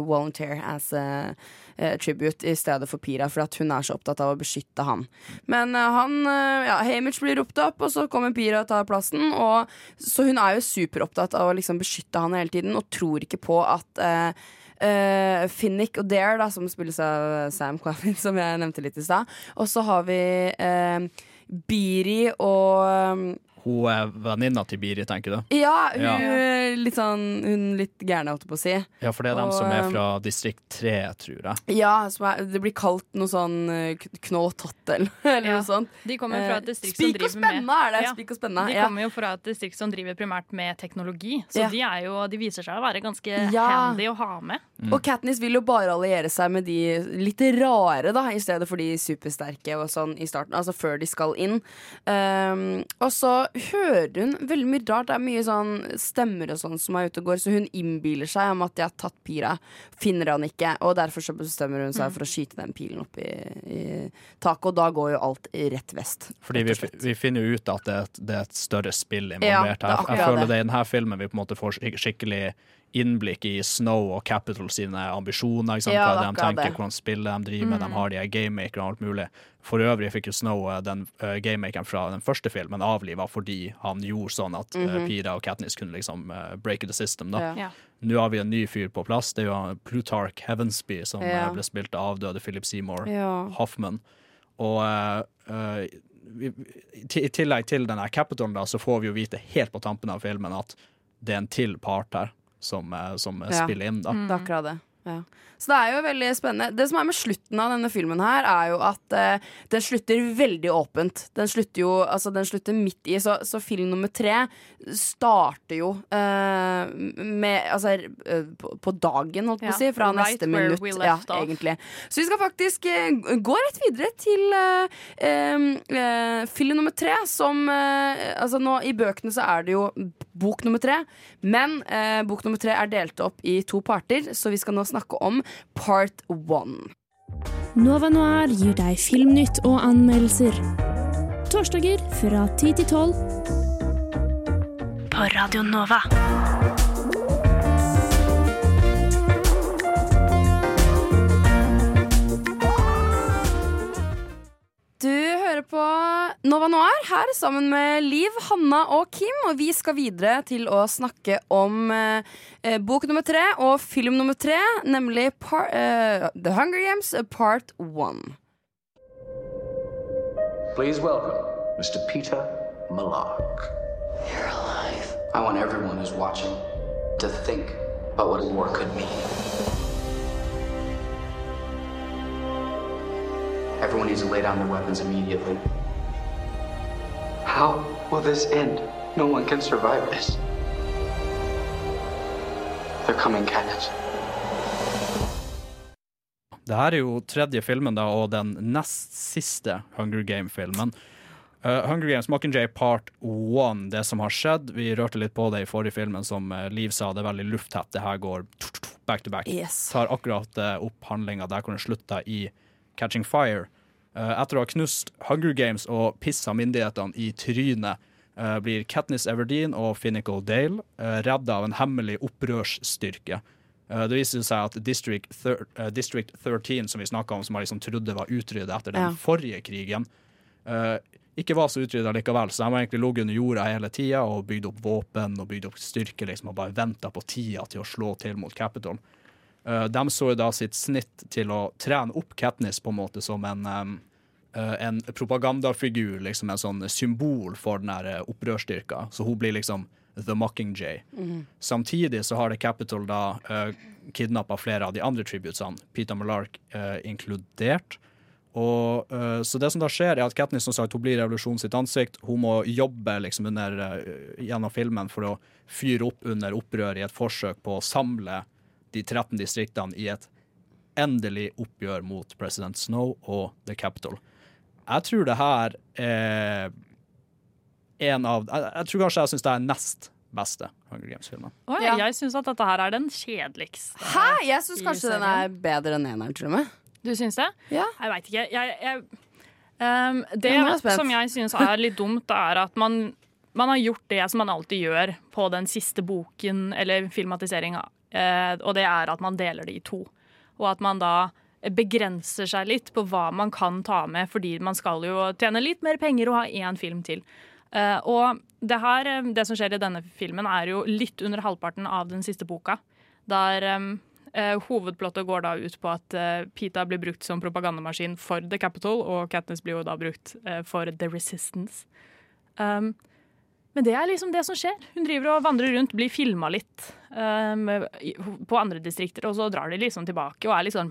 volunteer as a eh, tribute i stedet for Pira, for hun er så opptatt av å beskytte han. Men eh, han eh, ja, Hamish blir ropt opp, og så kommer Pira og tar plassen. Og, så hun er jo superopptatt av å liksom beskytte han hele tiden, og tror ikke på at eh, Uh, Finnick og Dare, da, som spilles av Sam Claflin, som jeg nevnte litt i stad. Og så har vi uh, Biri og
hun venninna til Biri, tenker du?
Ja, hun
Ja.
litt sånn Hun litt gærne, holdt jeg på å si.
Ja, for det er dem som er
eh,
fra distrikt 3, tror jeg.
Ja, som er, det blir kalt noe sånn eh, k- knoll og tott eller,
Ja.
noe sånt.
De kommer fra et
Eh,
distrikt som
Spik og
driver med
spenne er det!
Ja.
Spik og spenna.
De
ja.
kommer jo fra et distrikt som driver primært med teknologi, så
Ja.
de, er jo, de viser seg å være ganske
Ja.
handy å ha med.
Og Katniss vil jo bare alliere seg med de litt rare, da, i stedet for de supersterke og sånn i starten. Altså før de skal inn. Um, og så hører hun veldig mye rart. Det er mye sånn stemmer og sånn som er ute og går, så hun innbiller seg om at de har tatt Pira. Finner han ikke, og derfor så bestemmer hun seg
Mm.
for å skyte den pilen opp i, i taket, og da går jo alt rett vest.
Fordi vi, vi finner jo ut at det, er et- det er et større spill involvert
Ja,
her.
er
Jeg føler
det.
det i denne filmen vi på en måte får skikkelig innblikk i Snow og Capital sine ambisjoner. Ikke sant?
Ja,
Hva de tenker,
det.
hvordan spillet de driver med.
Mm.
De har de gamemakerne og alt mulig. For øvrig fikk jo Snow eh, den uh, gamemakeren fra den første filmen avliva fordi han gjorde sånn at mm
-hmm.
uh, Pira og Katniss kunne liksom uh, break the system. Da.
Ja. Ja.
Nå har vi en ny fyr på plass. Det er jo Plutark Plutarch Heavensby, som
Ja.
ble spilt av avdøde Philip Seymour
Ja.
Hoffman. Og i i tillegg til denne Capitolen, da, så får vi jo vite helt på tampen av filmen at det er en til part her som, eh, som
Ja.
spiller inn, da.
Det er akkurat det. Ja. Så det er jo veldig spennende. Det som er med slutten av denne filmen her, er jo at eh, den slutter veldig åpent. Den slutter jo altså den slutter midt i, så, så film nummer tre starter jo eh, med Altså eh, på, på dagen, holdt på å si, fra
right
neste minutt. Ja,
off.
egentlig. Så vi skal faktisk eh, gå rett videre til eh, eh, film nummer tre, som Altså nå i bøkene så er det jo bok nummer tre, men bok nummer tre er delt opp i to parter, så vi skal nå snakke om part one.
Nova Noir gir deg filmnytt og anmeldelser. Torsdager fra 10 til 12.
På Radio Nova.
Du hører på Nova Noir her sammen med Liv, Hanna og Kim. Og vi skal videre til å snakke om eh, eh, bok nummer tre og film nummer tre, nemlig par, eh, The Hunger Games part one.
Please welcome Mr. Peter Malak. You're alive. I want everyone who's watching to think about what war could mean. Everyone needs to lay down their weapons immediately. How will this end? No one can survive this. They're coming, cannons.
Det her er jo tredje filmen da, og den nest siste Hunger Game-filmen. Uh, Hunger Games Mockingjay Part 1, det som har skjedd. Vi rørte litt på det i forrige filmen, som uh, Liv sa, det er veldig lufttett. Det her går back to back.
Yes.
Tar akkurat uh, opp handlinga der hvor den slutta i Catching Fire. Uh, etter å ha knust Hunger Games og pissa myndighetene i trynet, uh, blir Katniss Everdeen og Finnick O'Dale uh, redda av en hemmelig opprørsstyrke. Det viser seg at District, thir uh, District 13, som vi snakka om, som jeg liksom trodde var utryddet etter den
Ja.
forrige krigen, ikke var så utrydda likevel. Så de har egentlig ligget under jorda hele tida og bygd opp våpen og bygd opp styrke liksom, og bare venta på tida til å slå til mot Capitol. Uh, de så jo da sitt snitt til å trene opp Katniss på en måte som en, uh, en propagandafigur, liksom en sånn symbol for den her uh, opprørsstyrka. Så hun blir liksom The Mockingjay.
Mm.
Samtidig så har The Capitol da uh, kidnappa flere av de andre tributesene, Peter Malark uh, inkludert. Og, uh, så det som da skjer, er at Katniss som sagt, hun blir revolusjonen sitt ansikt. Hun må jobbe liksom under, uh, gjennom filmen for å fyre opp under opprør i et forsøk på å samle de 13 distriktene i et endelig oppgjør mot president Snow og The Capitol. Jeg tror det her er en av Jeg, jeg tror kanskje jeg syns det er nest beste Hunger Games-filmen.
Oh,
Ja.
Jeg syns at dette her er den kjedeligste.
Hæ? Jeg syns kanskje den er bedre enn eneren, til og med.
Du syns det?
Ja.
Jeg veit ikke. Jeg, jeg, um, det
jeg
som jeg syns er litt dumt, er at man, man har gjort det som man alltid gjør på den siste boken eller filmatiseringa, og det er at man deler det i to. Og at man da begrenser seg litt på hva man kan ta med, fordi man skal jo tjene litt mer penger og ha én film til. Eh, og det her, eh, det som skjer i denne filmen, er jo litt under halvparten av den siste boka. Der eh, eh, hovedplottet går da ut på at eh, Pita blir brukt som propagandamaskin for The Capital, og Katniss blir jo da brukt eh, for The Resistance. Um, men det er liksom det som skjer. Hun driver og vandrer rundt, blir filma litt um, på andre distrikter, og så drar de liksom tilbake og er litt sånn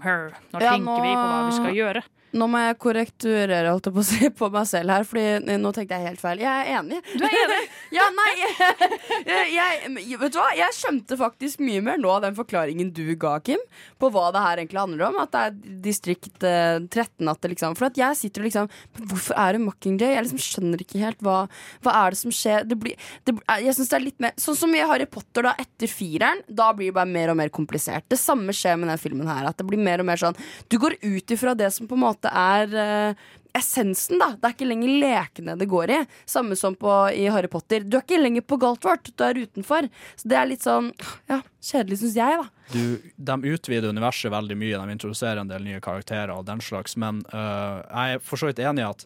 nå
Ja,
tenker
nå-
vi på hva vi skal gjøre.
Nå må jeg korrekturere holdt på, å si, på meg selv her, Fordi nå tenkte jeg helt feil. Jeg er enig.
Du er enig?
ja, nei jeg, jeg, Vet du hva? Jeg skjønte faktisk mye mer nå av den forklaringen du ga, Kim, på hva det her egentlig handler om. At det er distrikt eh, 13. At det liksom, for at jeg sitter og liksom Hvorfor er det Mockingjay? Jeg liksom skjønner ikke helt hva, hva er det som skjer. Det blir, det, jeg synes det er litt mer Sånn som i Harry Potter, da, etter fireren. Da blir det bare mer og mer komplisert. Det samme skjer med denne filmen her. At det blir mer og mer sånn Du går ut ifra det som på en måte er eh, essensen, da. Det er ikke lenger lekene det går i. Samme som på, i Harry Potter. Du er ikke lenger på Galtvort, du er utenfor. Så det er litt sånn ja, kjedelig, syns jeg, da.
Du, de utvider universet veldig mye, de introduserer en del nye karakterer og den slags, men uh, jeg er for så vidt enig i at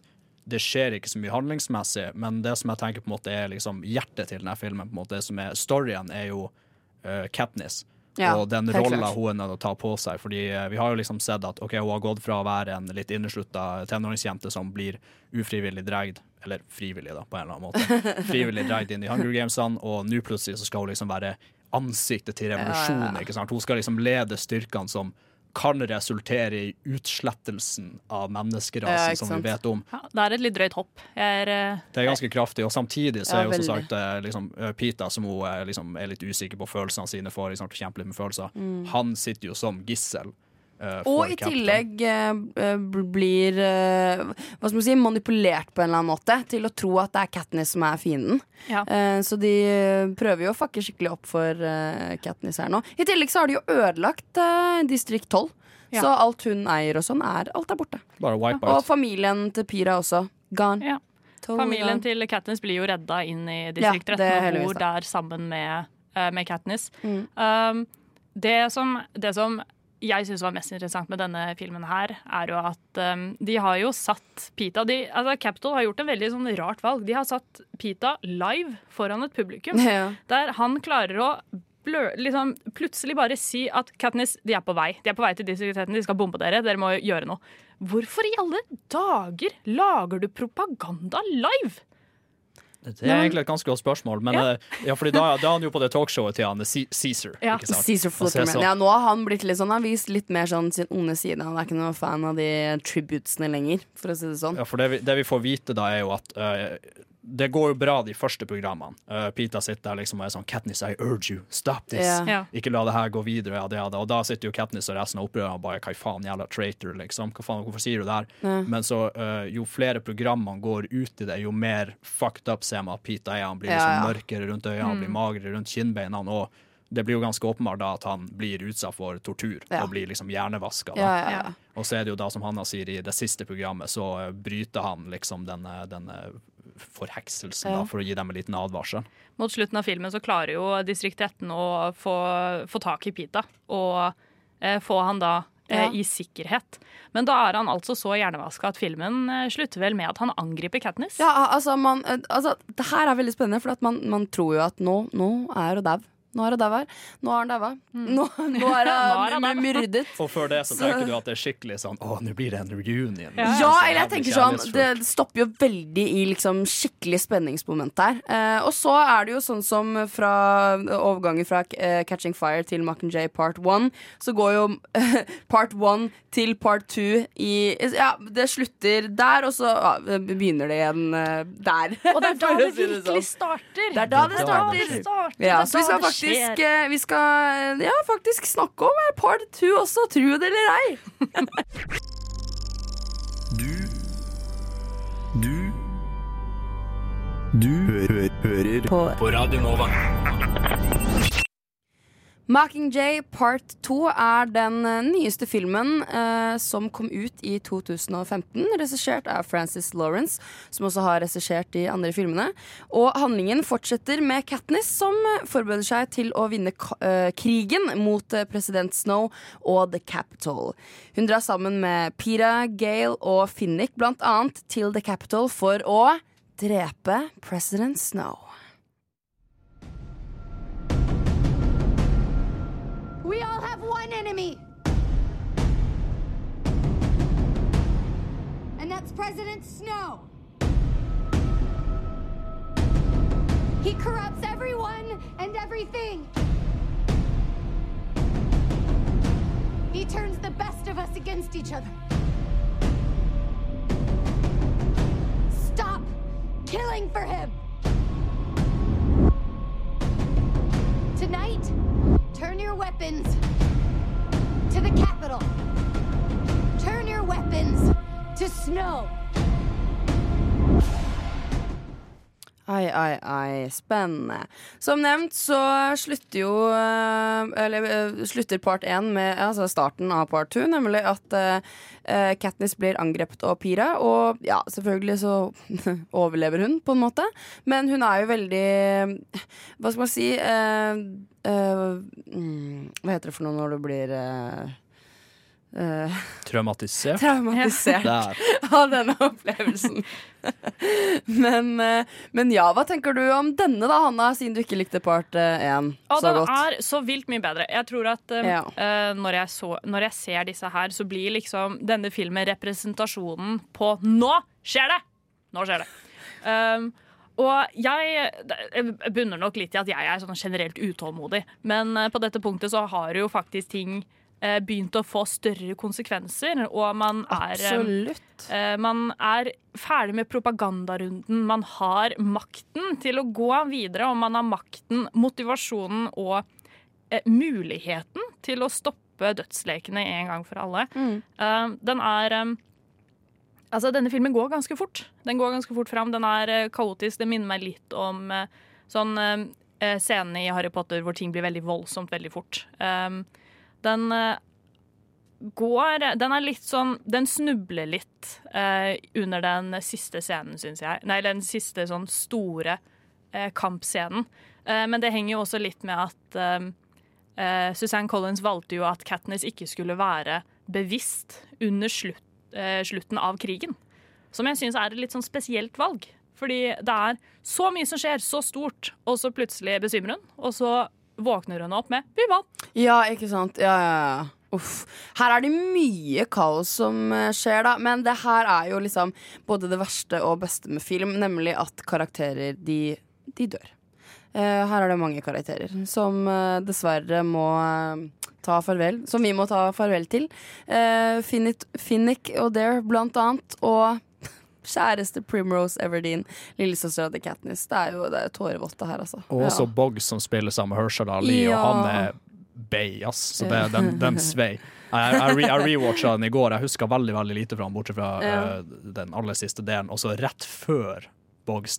det skjer ikke så mye handlingsmessig, men det som jeg tenker på en måte er liksom hjertet til denne filmen, på en måte, det som er storyen, er jo uh, Katniss.
Ja,
og den rolla hun er nødt til å ta på seg. Fordi eh, vi har jo liksom sett at ok, hun har gått fra å være en litt inneslutta tenåringsjente som blir ufrivillig dragd, eller frivillig, da, på en eller annen måte, frivillig dragd inn i Hunger Gamesene, og nå plutselig så skal hun liksom være ansiktet til revolusjonen.
Ja, ja?
Hun skal liksom lede styrkene som kan resultere i utslettelsen av menneskerasen
ja,
som vi vet om.
Ja, det er et litt drøyt hopp. Jeg er, eh,
Det er ganske kraftig, og samtidig så
Ja,
er jo som sagt eh, liksom, eh, Pita, som hun er, liksom, er litt usikker på følelsene sine for, liksom, kjemper litt med følelser,
Mm.
han sitter jo som gissel. For
Og i
Captain.
tillegg eh, blir uh, hva skal man si, manipulert på en eller annen måte til å tro at det er Katniss som er fienden. Eh, så de prøver jo å fucke skikkelig opp for Katniss her nå. I tillegg så har de jo ødelagt distrikt 12.
Ja.
Så alt hun eier og sånn, er, alt er borte. Og familien til Pira også. Gone. Ja.
Familien
gone.
til Katniss blir jo redda inn i
Ja,
distrikt 13
er
og bor der sammen med, med Katniss.
Mm.
Um, det, som, det som jeg syns var mest interessant med denne filmen, her er jo at um, de har jo satt Pita de, altså Capital har gjort en veldig sånn rart valg. De har satt Pita live foran et publikum.
Ja.
Der han klarer å blø, liksom, plutselig bare si at Katniss, de er på vei. De er på vei til distrikt 13, de skal bombe dere. Dere må gjøre noe. Hvorfor i alle dager lager du propaganda live?
Det er egentlig et ganske godt spørsmål, men
Ja.
eh, ja, fordi da, da er han jo på det talkshowet til han Ce- Caesar.
Ja. Caesar
er
Flutterman.
sånn-
Ja, nå har han blitt litt sånn Han har vist litt mer sånn sin onde side. Han er ikke noen fan av de tributesene lenger, for å si det sånn.
Ja, for det vi, det vi får vite da, er jo at eh, det går jo bra de første programmene. Uh, Pita sitter der liksom og er sånn Katniss, I urge you, stop this.
Yeah. Ja.
Ikke la det her gå videre. Ja, det, ja, det. Og da sitter jo Katniss og resten av opprørerne og bare hva faen, jævla traitor, liksom. Hva faen, hvorfor sier du det her?
Ja.
Men så uh, jo flere programmene går ut i det, jo mer fucked up ser man at Pita er. Han blir liksom
ja.
mørkere rundt øynene, han
Mm.
blir magrere rundt kinnbeina. Og det blir jo ganske åpenbart da at han blir utsatt for tortur
Ja.
og blir liksom hjernevaska.
Ja, ja, ja.
Og så er det jo da, som Hanna sier i det siste programmet, så eh, bryter han liksom den, denne forhekselsen
Ja.
da, for å gi dem en liten advarsel.
Mot slutten av filmen så klarer jo Distrikt 13 å få, få tak i Pita og eh, få han da eh,
Ja.
i sikkerhet. Men da er han altså så hjernevaska at filmen eh, slutter vel med at han angriper Katniss.
Ja, altså, man, eh, altså Det her er veldig spennende, for at man, man tror jo at nå, nå er hun dau. Nå er hun daua. Nå har han daua. Nå, nå er
Nå er han
hun myrdet.
Og før det så tenker du at det er skikkelig sånn Å, nå blir det en reunion.
Ja,
ja
eller jeg tenker sånn. Det stopper jo veldig i liksom skikkelig spenningsmoment der. Eh, og så er det jo sånn som fra overgangen fra eh, Catching Fire til Mockingjay part one, så går jo part one til part two i Ja, det slutter der, og så ja, begynner det igjen eh, der.
Og det er da det virkelig
sånn.
starter.
Det er da det starter. Ja, så vi skal
det
faktisk eh, Vi skal eh, ja, faktisk snakke om eh, part two også, tro det eller ei.
Du Du Du hø hører på. på Radio Nova.
Mockingjay Part 2 er den eh, nyeste filmen eh, som kom ut i 2015. Regissert av Frances Lawrence, som også har regissert de andre filmene. Og handlingen fortsetter med Katniss, som forbereder seg til å vinne eh, krigen mot eh, president Snow og The Capitol. Hun drar sammen med Pira, Gale og Finnick annet til The Capitol for å drepe president Snow.
And that's President Snow. He corrupts everyone and everything. He turns the best of us against each other. Stop killing for him! Tonight, turn your weapons. To the Capitol. Turn your weapons to snow.
Ai, ai, ai. Spennende. Som nevnt så slutter jo eh, Eller eh, slutter part én med altså starten av part two, nemlig at eh, Katniss blir angrepet av Pira. Og ja, selvfølgelig så overlever hun, på en måte. Men hun er jo veldig Hva skal man si eh, eh, mm, Hva heter det for noe når du blir uh, eh,
Traumatisert.
Traumatisert av denne opplevelsen. men, men ja, hva tenker du om denne da, Hanna, siden du ikke likte part én så
den
godt?
er så vilt mye bedre. Jeg tror at
Ja.
når, jeg så, når jeg ser disse her, så blir liksom denne filmen representasjonen på Nå skjer det! Nå skjer det. Um, og jeg, jeg bunner nok litt i at jeg er sånn generelt utålmodig, men eh, på dette punktet så har jo faktisk ting eh, begynt å få større konsekvenser, og man er eh, man er ferdig med propagandarunden. Man har makten til å gå videre, og man har makten, motivasjonen og eh, muligheten til å stoppe dødslekene en gang for alle. Eh, den er Altså, denne filmen går ganske fort. Den går ganske fort fram. Den er eh, kaotisk. Det minner meg litt om eh, sånn eh, eh, scenene i Harry Potter hvor ting blir veldig voldsomt veldig fort. Um, den eh, går Den er litt sånn Den snubler litt eh, under den siste scenen, syns jeg. Nei, den siste sånn store kampscenen. Men det henger jo også litt med at Suzanne Collins valgte jo at Katniss ikke skulle være bevisst under slutt, slutten av krigen. Som jeg syns er et litt sånn spesielt valg. Fordi det er så mye som skjer, så stort, og så plutselig besvimer hun. Og så våkner hun opp med 'vi vant'.
Ja, ikke sant. Ja, ja, ja. Uff. Her er det mye kaos som eh, skjer, da. Men det her er jo liksom både det verste og beste med film, nemlig at karakterer, de, de dør. Eh, her er det mange karakterer som eh, dessverre må eh, ta farvel. Som vi må ta farvel til. Finnick, Finnick og Dare, blant annet. Og kjæreste Primrose Everdeen, lillesøstera til Katniss. Det er jo det er tårevått, her, altså.
Og også
Ja.
Boggs som spiller sammen med Herschel Ali,
Ja.
og han er bay, ass. Så det, den, den svei. Jeg, jeg, re- jeg rewatcha den i går. Jeg husker veldig veldig lite fra den, bortsett fra
Ja.
uh, den aller siste delen. Og så rett før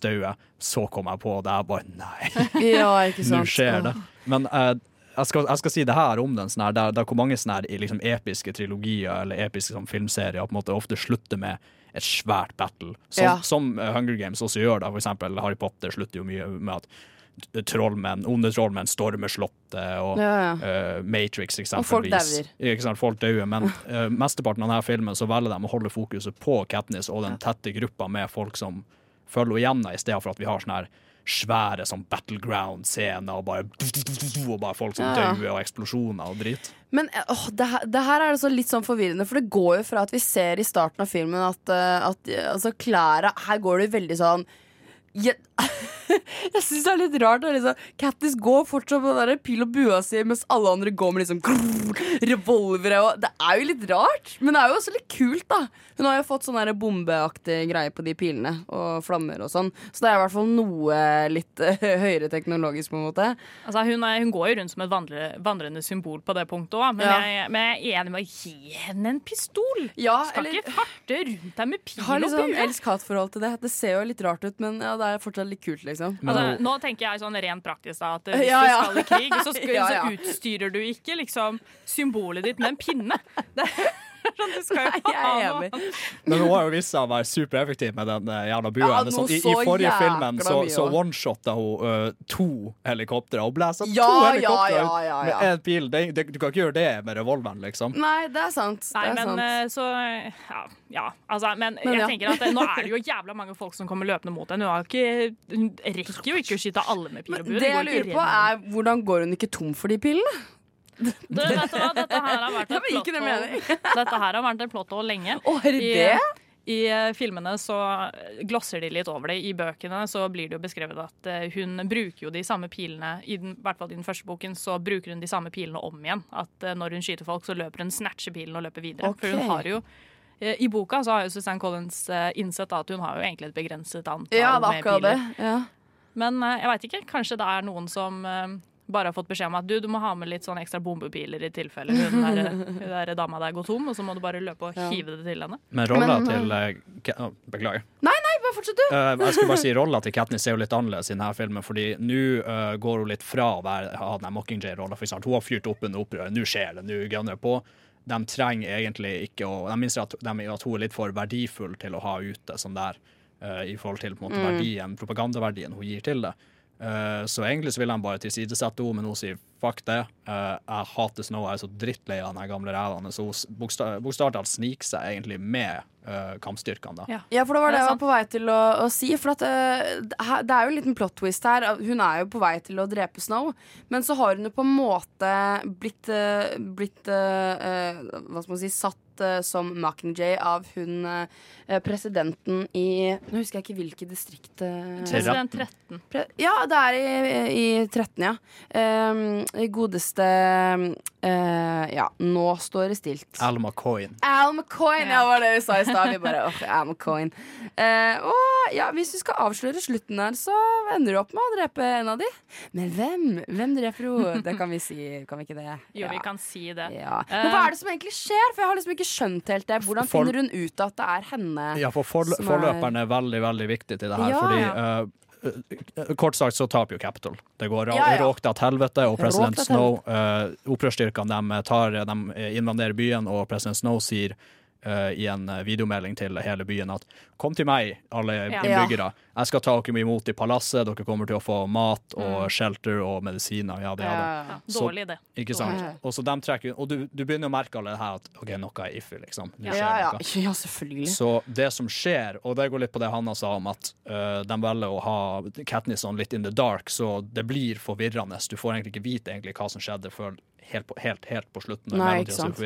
Dauer, så kom jeg på det. Jeg bare nei.
Ja.
Nå skjer det. Men eh, jeg, skal, jeg skal si det her om den sånn her, der, der hvor mange sånne her, i liksom, episke trilogier eller episke sånn, filmserier på en måte ofte slutter med et svært battle. Som,
Ja.
som eh, Hunger Games også gjør. da For eksempel Harry Potter slutter jo mye med at trollmenn, onde trollmenn stormer slottet, og
Ja, ja.
Uh, Matrix eksempelvis. Og folk dauer, men uh, mesteparten av denne filmen så velger de å holde fokuset på Katniss og den tette gruppa med folk som følger henne igjen, i stedet for at vi har sånne her svære sånn battleground-scener og bare, og bare folk som
Ja.
dauer, og eksplosjoner og drit.
Men eh, åh, det, her, det her er altså litt sånn forvirrende, for det går jo fra at vi ser i starten av filmen at, eh, at eh, altså, klærne Her går det veldig sånn jeg, jeg syns det er litt rart. Liksom. Kattis går fortsatt med den pil og bua si, mens alle andre går med liksom revolvere. Og det er jo litt rart, men det er jo også litt kult. da Hun har jo fått sånn bombeaktig greie på de pilene, og flammer og sånn. Så det er i hvert fall noe litt uh, høyere teknologisk, på en måte.
Altså, hun, er, hun går jo rundt som et vandre, vandrende symbol på det punktet òg, men,
Ja.
jeg- men jeg er enig med å gi henne en pistol.
Ja,
Skal
eller-
ikke farte rundt deg med pil og
Har
og
liksom
bue.
elsk-hat-forhold til det. Det ser jo litt rart ut, men ja, det er fortsatt litt kult, liksom.
Altså, nå tenker jeg sånn rent praktisk da, at hvis
Ja, ja.
du skal i krig, så, skal,
Ja, ja.
så utstyrer du ikke liksom symbolet ditt med en pinne. Det sånn, du skal jo ha noe.
Men hun har jo vist seg å være supereffektiv med den uh, jævla bua.
Ja,
sånn, i, I forrige filmen så, så one-shotta hun uh, to helikoptre og blæser
Ja,
to helikoptre
ja,
ut
ja, ja.
med én pil. Det, det, du kan ikke gjøre det med revolveren, liksom.
Nei, det er sant.
Nei,
det er
men
sant.
eh, så Ja, ja altså, men,
Men
jeg
ja.
tenker at nå er det jo jævla mange folk som kommer løpende mot henne. Hun, har ikke, hun rekker jo ikke å skyte alle med pil og bue.
Det jeg lurer på, er hvordan går hun ikke tom for de pillene?
Du, vet du hva, dette her har vært
en
et
ikke det
Dette her har vært et plotthole lenge.
Å, er det
I? I eh, filmene så glosser de litt over det. I bøkene så blir det jo beskrevet at eh, hun bruker jo de samme pilene I den, hvert fall i den første boken så bruker hun de samme pilene om igjen. At eh, når hun skyter folk, så løper hun snatcher pilen og løper videre.
Okay.
For hun har jo I boka så har jo Suzanne Collins innsett at hun har jo egentlig et begrenset antall
Ja,
med
piler. det. Ja.
Men jeg veit ikke. Kanskje det er noen som bare har fått beskjed om at du, du må ha med litt sånn ekstra bombepiler i tilfelle hun der, hun der dama der går tom, og så må du bare løpe og
Ja.
hive det til henne.
Men rolla til uh, Beklager.
Nei, nei, bare fortsett, du.
Uh, jeg skulle bare si Rolla til Katniss er jo litt annerledes i denne filmen, fordi nå uh, går hun litt fra å ha den Mockingjay-rolla. For eksempel. Hun har fyrt opp under opprøret, nå skjer det, nå gunner det på. De trenger egentlig ikke å De minner at, de, at hun er litt for verdifull til å ha ute sånn der, uh, i forhold til på en måte,
Mm.
verdien, propagandaverdien hun gir til det. Eh, så egentlig så vil han bare tilsidesette henne, men hun sier fuck det. Uh, jeg hater Snow, jeg er så drittlei av den gamle ræva. Så hun bokstavelig talt sniker seg egentlig med uh, kampstyrkene. da.
Ja, for det var det
Det
jeg var på vei til å, å si. For at, uh, det er jo en liten plot twist her. Hun er jo på vei til å drepe Snow, men så har hun jo på en måte blitt, blitt Hva skal man si satt som Mockingjay av hun presidenten i Nå husker jeg ikke hvilket distrikt.
President 13.
Pre ja, det er i, i 13, ja. Um, godeste eh, Ja, nå står det stilt.
Al McCoyn.
Al McCoyn, ja, var det vi sa i stad. Vi bare, åh, Al McCoyn. Eh, og ja, hvis vi skal avsløre slutten her, så ender du opp med å drepe en av de. Men hvem? Hvem dreper hun? Det kan vi si, kan vi ikke det?
Jo,
Ja.
vi kan si det.
Ja. Men hva er det som egentlig skjer? For jeg har liksom ikke skjønt helt det. Hvordan finner hun ut at det er henne?
Ja, for forl
er-
forløperen er veldig, veldig viktig til det her.
Ja.
Fordi eh, eh, Kort sagt så taper jo Capitol. Det går
Ja, ja.
råkt til helvete, og president Snow uh, Opprørsstyrkene de tar, de invaderer byen, og president Snow sier eh, i en eh, videomelding til hele byen at kom til meg, alle
Ja.
innbyggere. Jeg skal ta dere imot i palasset. Dere kommer til å få mat og
Mm.
shelter og medisiner. Ja, det, er det.
Ja,
Så-
dårlig idé.
Ikke sant?
Dårlig.
Og så de trekker, og du, du begynner å merke alle det her at OK, noe er iffy, liksom. Det
Ja, ja, ja, selvfølgelig.
Så det som skjer, og det går litt på det Hanna sa om at uh, de velger å ha Katniss on litt in the dark, så det blir forvirrende. Du får egentlig ikke vite egentlig hva som skjedde før helt på, helt, helt på slutten.
Nei, ikke sant.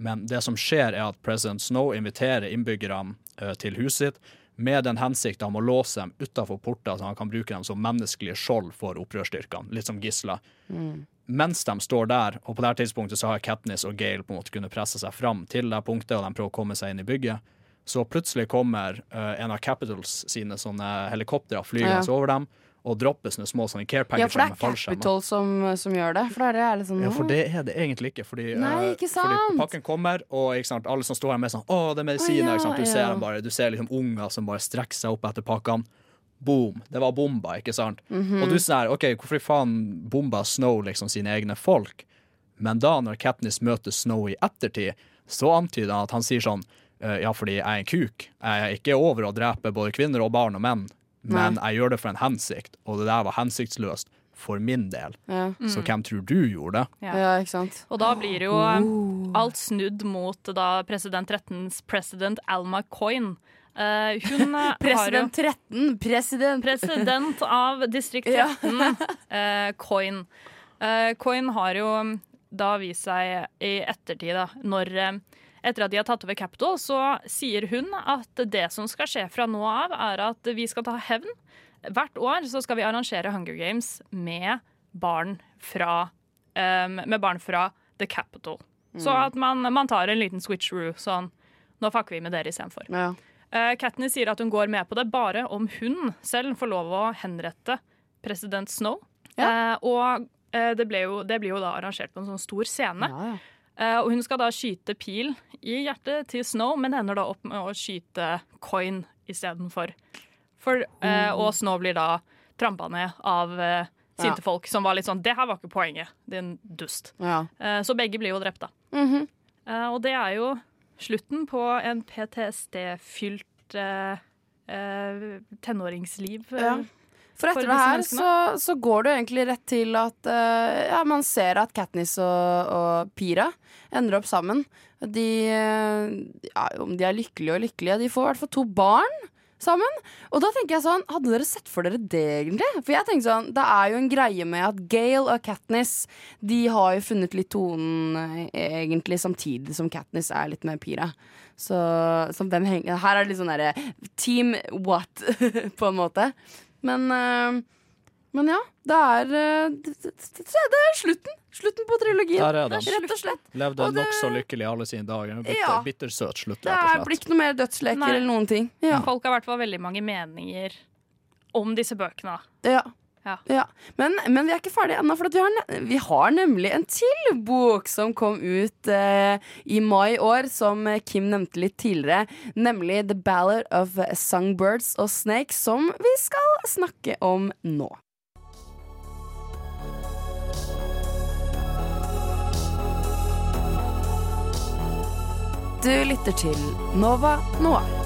Men det som skjer, er at president Snow inviterer innbyggerne uh, til huset sitt med den hensikt om å låse dem utafor porter, så han kan bruke dem som menneskelige skjold for opprørsstyrkene. Litt som gisler
Mm.
mens de står der, og på det her tidspunktet så har Katniss og Gale på en måte kunnet presse seg fram til det punktet, og de prøver å komme seg inn i bygget, så plutselig kommer uh, en av Capitals sine sånne helikoptre flygende
Ja.
over dem, og droppe sånne små sånne care
Ja, for det er. Capitol som, som gjør det. For det er litt sånn
Ja, for det er det egentlig ikke. Fordi,
Nei,
eh,
ikke
fordi pakken kommer, og sant, alle som står her med sånn Å, det er medisiner.
Å, ja?
Du
ja.
ser bare, du ser liksom unger som bare strekker seg opp etter pakkene. Boom. Det var bomba, ikke sant?
Mhm.
Og du sier OK, hvorfor faen bomba Snow liksom sine egne folk? Men da, når Katniss møter Snow i ettertid, så antyder han at han sier sånn «Eh, Ja, fordi jeg er en kuk. Jeg er ikke over å drepe både kvinner og barn og menn, men
Nei.
jeg gjør det for en hensikt, og det der var hensiktsløst for min del.
Ja.
Så hvem tror du gjorde det?
Ja.
Ja, ikke sant.
Og da blir jo eh, alt snudd mot da president 13s president Alma Coyne. Uh, hun president har jo
President 13. President.
President av distrikt
Ja.
13, eh, Coyne. Eh, Coyne har jo da vist seg i ettertid, da, når eh, etter at de har tatt over Capitol, så sier hun at det som skal skje fra nå av, er at vi skal ta hevn. Hvert år så skal vi arrangere Hunger Games med barn fra, um, med barn fra The Capitol. Så
Mm.
at man, man tar en liten switcheroo. Sånn, nå fucker vi med dere istedenfor.
Ja.
Uh, Katniss sier at hun går med på det bare om hun selv får lov å henrette president Snow. Eh, og uh, det, ble jo, det blir jo da arrangert på en sånn stor scene.
Ja, ja.
Eh, og hun skal da skyte pil i hjertet til Snow, men ender da opp med å skyte Coin istedenfor. For, eh, og Snow blir da trampa ned av eh, sinte
Ja.
folk som var litt sånn Det her var ikke poenget, din dust.
Ja.
Eh, så begge blir jo drept, da.
Mhm.
Eh, og det er jo slutten på en PTSD-fylt tenåringsliv.
Ja. For etter
for
det her så, så går det egentlig rett til at uh, ja, man ser at Katniss og, og Pira ender opp sammen. De uh, ja, Om de er lykkelige og lykkelige, de får i hvert fall to barn sammen. Og da tenker jeg sånn, hadde dere sett for dere det egentlig? For jeg tenker sånn, det er jo en greie med at Gail og Katniss De har jo funnet litt tonen eh, egentlig samtidig som Katniss er litt med Pira. Så, så hvem henger Her er det litt sånn derre Team what, på en måte. Men eh, Men ja, det er, eh, det, det, er slutten. Slutten på trilogien.
Er den.
Rett og slett.
Levde nokså lykkelig alle sine dager. Bitter,
Ja.
Bittersøt slutt,
Det
rett og slett.
blir ikke noe mer dødsleker
Nei.
eller noen ting. Ja.
Folk har i hvert fall veldig mange meninger om disse bøkene.
Ja.
Ja.
Ja. Men, men vi er ikke ferdige ennå, for vi, har, vi har nemlig en til bok som kom ut eh, i mai i år, som Kim nevnte litt tidligere. Nemlig The Ballad of Songbirds og Snakes, som vi skal snakke om nå. Du lytter til Nova Noir.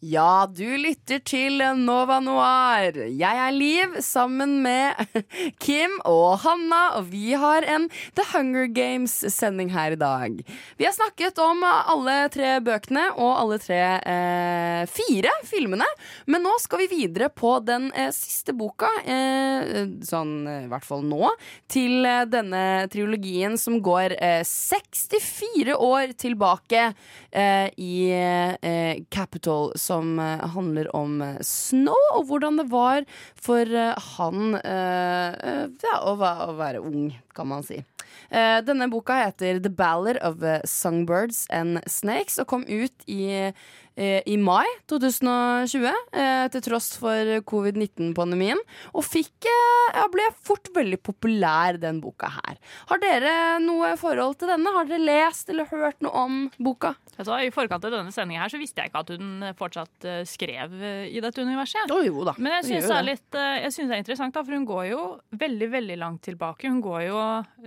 Ja, du lytter til Nova Noir. Jeg er Liv sammen med Kim og Hanna, og vi har en The Hunger Games-sending her i dag. Vi har snakket om alle tre bøkene og alle tre eh, fire filmene, men nå skal vi videre på den eh, siste boka, eh, sånn eh, i hvert fall nå, til eh, denne triologien som går eh, 64 år tilbake eh, i eh, Capital, som eh, handler om eh, Snow, og hvordan det var for eh, han ja, å, være ung, kan man si. Denne boka heter The Ballad of Songbirds and Snakes og kom ut i, i mai 2020, eh, til tross for covid-19-pandemien. Og fikk, eh, ja, ble fort veldig populær, den boka her. Har dere noe forhold til denne? Har dere lest eller hørt noe om boka?
Altså, I forkant av denne sendinga visste jeg ikke at hun fortsatt eh, skrev eh, i dette universet.
Oh, jo da.
Men jeg syns det er
det.
litt eh, Jeg synes det er interessant, da, for hun går jo veldig veldig langt tilbake. Hun går jo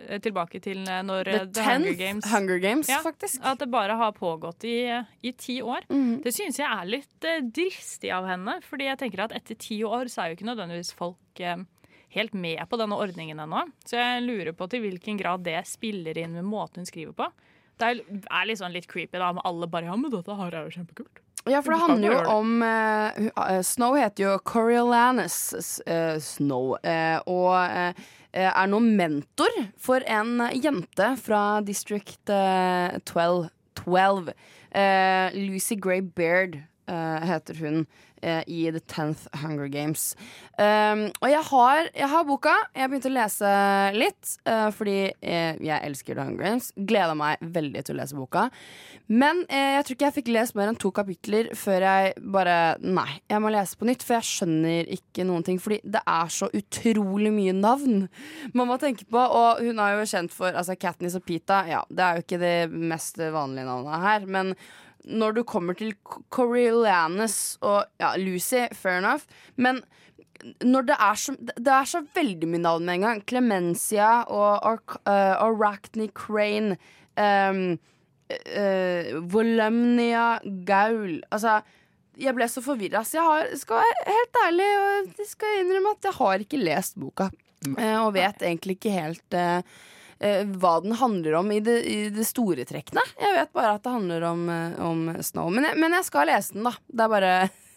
eh, tilbake til eh, når
The
eh, The Hunger Games
Hunger Games,
ja,
faktisk.
At det bare har pågått i, i ti år.
Mhm.
Det syns jeg er litt eh, dristig av henne. Fordi jeg tenker at etter ti år så er jo ikke nødvendigvis folk eh, helt med på denne ordningen ennå. Så jeg lurer på til hvilken grad det spiller inn med måten hun skriver på. Det er, litt sånn litt creepy da, med alle bare Ja, men dette her er jo kjempekult.
Ja, for det handler jo om uh, Snow heter jo Coriolanus uh, Snow, Uh, og er nå mentor for en jente fra District eh, 12. 12. Eh, Lucy Gray Baird heter hun eh, i The Tenth Hunger Games. Um, og jeg har, jeg har boka. Jeg begynte å lese litt uh, fordi jeg, jeg elsker The Hunger Games. Gleda meg veldig til å lese boka. Men uh, jeg tror ikke jeg fikk lest mer enn to kapitler før jeg bare Nei, jeg må lese på nytt, for jeg skjønner ikke noen ting. Fordi det er så utrolig mye navn man må tenke på. Og hun er jo kjent for altså Katniss og Pita. Ja, det er jo ikke det mest vanlige navnet her. Men når du kommer til Coriolanus og ja, Lucy, fair enough. Men når det er så, det er så veldig mye navn med en gang. Clemencia og uh, Arachne Crane. Um, uh, Volumnia Gaul. Altså, jeg ble så forvirra. Så jeg har, skal være helt ærlig og jeg skal innrømme at jeg har ikke lest boka. Uh, og vet egentlig ikke helt eh, eh, hva den handler om i det, i det store trekkene. Jeg vet bare at det handler om, eh, om Snow. Men jeg, men jeg skal lese den, da. Det er bare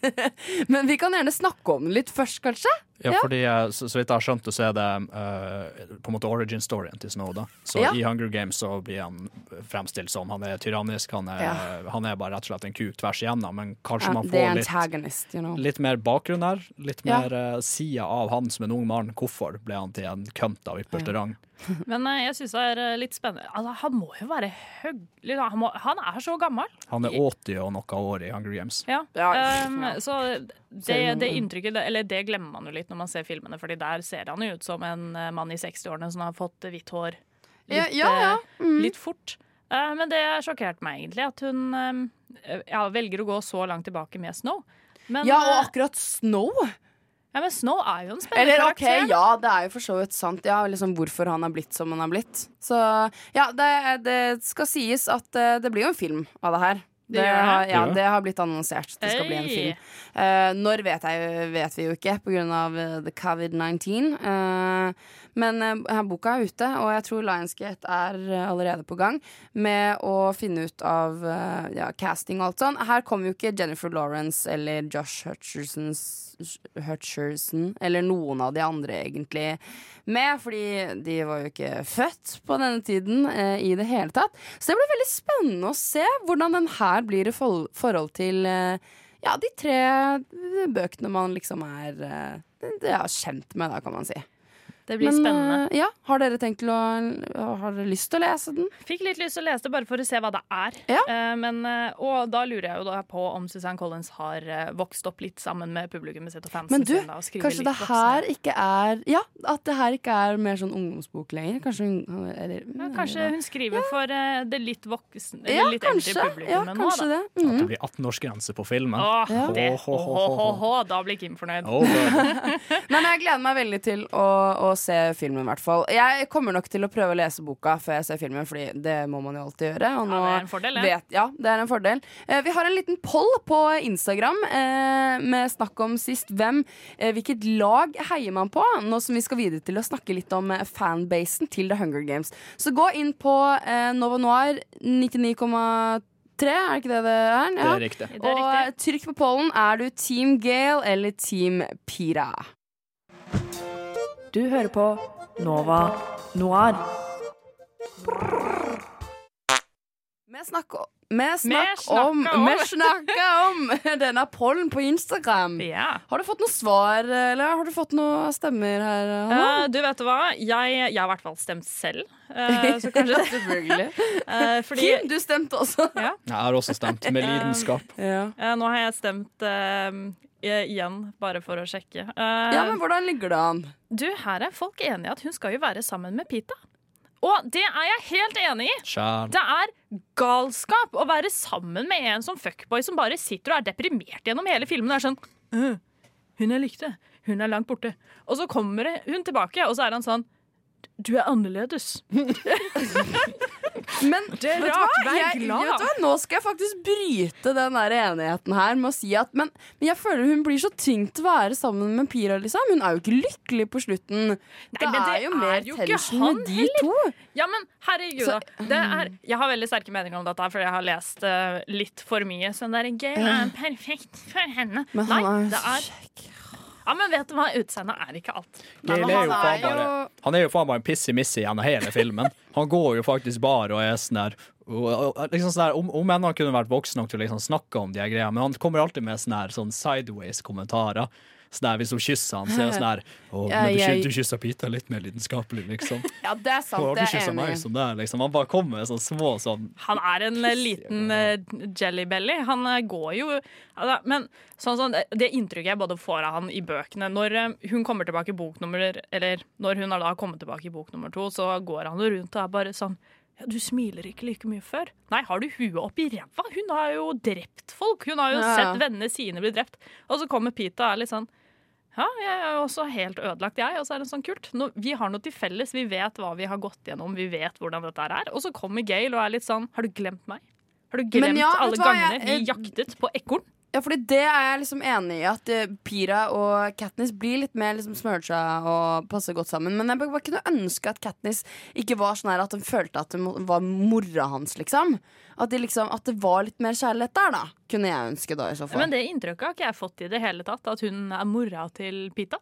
Men vi kan gjerne snakke om den litt først, kanskje?
Ja, fordi eh, så, så vidt jeg har skjønt så er det uh, på en måte origin storyen til Snow. da Så
Ja.
i Hunger Games så blir han fremstilt som han er tyrannisk, han er,
Ja.
han er bare rett og slett en kuk tvers igjennom. Men kanskje
Ja,
man får litt,
you know.
litt mer bakgrunn her. Litt
Ja.
mer uh, sida av han som en ung mann. Hvorfor ble han til en kønt av ypperste rang?
Men uh, jeg syns det er eh, litt spennende. Altså, han må jo være høylig. Han, må, han er så gammel.
Han er 80 og noe år i Hunger Games.
Ja.
Ja,
Um,
ja.
Så det, det inntrykket, eller det glemmer man jo litt når man ser filmene, Fordi der ser han jo ut som en eh, mann i 60-årene som har fått hvitt hår litt,
Ja, ja, ja.
eh, litt fort. Eh, men det sjokkerte meg egentlig, at hun eh, ja, velger å gå så langt tilbake med Snow. Men,
ja, og
eh,
akkurat Snow.
ja, men Snow er jo en spennende
Eller
karakter.
ja, det er jo for så vidt sant. Ja, liksom Hvorfor han er blitt som han er blitt. Så ja, det, det skal sies at eh, det blir jo en film av det her.
Det det,
har, ja,
det?
har blitt annonsert. Det skal bli en
Hey.
film. Uh, når vet, jeg, vet vi jo ikke, pga. the covid-19. Eh, men uh, boka er ute, og jeg tror Lionsgate er eh, allerede på gang med å finne ut av uh, ja, casting og alt sånn. Her kommer jo ikke Jennifer Lawrence eller Josh Hutcherson, eller noen av de andre egentlig med, fordi de var jo ikke født på denne tiden uh, i det hele tatt. Så det blir veldig spennende å se hvordan den her blir i for forhold til ja, de tre bøkene man liksom er ja, kjent med, da, kan man si.
Det blir
Men,
spennende.
eh, ja, har dere tenkt til å Har dere lyst til å lese den?
Fikk litt lyst til å lese det bare for å se hva det er. Ja. men, eh, og da lurer jeg jo da på om Suzanne Collins har eh, vokst opp litt sammen med publikummet sitt og fansen
Men du,
sin. da, og
kanskje det her ikke er Ja, at det her ikke er mer sånn ungdomsbok lenger? Kanskje hun eller,
Ja, kanskje hun skriver for eh, det litt voksen Eller
Ja,
litt
kanskje.
eldre publikummet
Ja,
nå,
kanskje
da.
det.
At
Mhm.
det blir 18-årsgrense på filmen.
Åh,
Ja.
det,
oh, oh,
oh, da blir Kim fornøyd.
Oh, God.
Men jeg gleder meg veldig til å, å se filmen, i hvert fall. Jeg kommer nok til å prøve å lese boka før jeg ser filmen, Fordi det må man jo alltid gjøre. Og nå
det er en fordel, ja.
vet, ja, det er en fordel. Eh, vi har en liten poll på Instagram eh, med snakk om sist hvem eh, Hvilket lag heier man på? Nå som vi skal videre til å snakke litt om eh, fanbasen til The Hunger Games. Så gå inn på eh, Nova Noir 99,3 Tre, er det ikke det det er?
Det er riktig. Er
Og trykk på pollen. Er du Team Gale eller Team Pira?
Du hører på Nova Noir.
Vi snakker vi
snakker,
om,
om.
vi snakker om denne pollen på Instagram. Har du fått noe svar, eller har du fått noen stemmer her?
Eh, du vet hva, jeg, jeg har i hvert fall stemt selv. Uh, så kanskje
Selvfølgelig.
Uh, fordi,
Kim, du stemte også.
Ja.
Jeg har også stemt med lidenskap.
Eh, nå har jeg stemt igjen, bare for å sjekke. Uh,
Ja, men Hvordan ligger det an?
Du, her er folk enige at hun skal jo være sammen med Pita. Og det er jeg helt enig i!
Sjæl.
Det er galskap å være sammen med en som fuckboy som bare sitter og er deprimert gjennom hele filmen. Og er sånn uh, Hun jeg likte, hun er langt borte. Og så kommer hun tilbake, og så er han sånn Du er annerledes.
Men
Det er rart, vær glad.
Nå skal jeg faktisk bryte den der enigheten her med å si at men, men jeg føler hun blir så tyngt å være sammen med Pira, liksom. Hun er jo ikke lykkelig på slutten. det,
det
er jo mer
er jo
tension med de to.
Ja, men herregud,
Så-
da. Det er, jeg har veldig sterke meninger om dette, fordi jeg har lest uh, litt for mye. Så det der, gay er perfekt for henne.
Men
Nei,
han er
det er Ja, men vet du hva? Utseendet er ikke alt.
Gale er jo faen bare Han er jo faen bare en pissi-missi gjennom hele filmen. Han går jo faktisk bare og er sånn der liksom sånn der, om, om enn han kunne vært voksen nok til å liksom snakke om de her greiene, men han kommer alltid med sånne her, sånn sideways-kommentarer. Sånn der, hvis hun kysser han, så er det sånn her Å, men du, du kysser Pita litt mer lidenskapelig, liksom.
Ja, det er sant. Det er enig. meg
som det liksom. Han bare kommer med sånne små sånn
Han er en eh, liten uh, jellybelly. Han eh, går jo altså, Men sånn, sånn, det, det inntrykket jeg både får av han i bøkene Når uh, hun kommer tilbake i bok nummer Eller når hun har da kommet tilbake i bok nummer to, så går han jo rundt og er bare sånn ja, Du smiler ikke like mye før. Nei, har du huet oppi ræva? Hun har jo drept folk. Hun har jo
Ja,
sett vennene sine bli drept. Og så kommer Pita og er litt sånn ja, jeg er jo også helt ødelagt, jeg. Og så er det sånn kult. Nå, vi har noe til felles. Vi vet hva vi har gått gjennom. Vi vet hvordan dette er. Og så kommer Gail og er litt sånn Har du glemt meg? Har du glemt
ja,
alle gangene vi jaktet på ekorn?
Ja, fordi det er jeg liksom enig i, at eh, Pira og Katniss blir litt mer liksom smørja og passer godt sammen. Men jeg bare, kunne ønske at Katniss ikke var sånn her at hun følte at hun var mora hans, liksom. At, de liksom. at det var litt mer kjærlighet der, da. Kunne jeg ønske, da, i så fall.
Men det inntrykket har ikke jeg fått i det hele tatt. At hun er mora til Pita.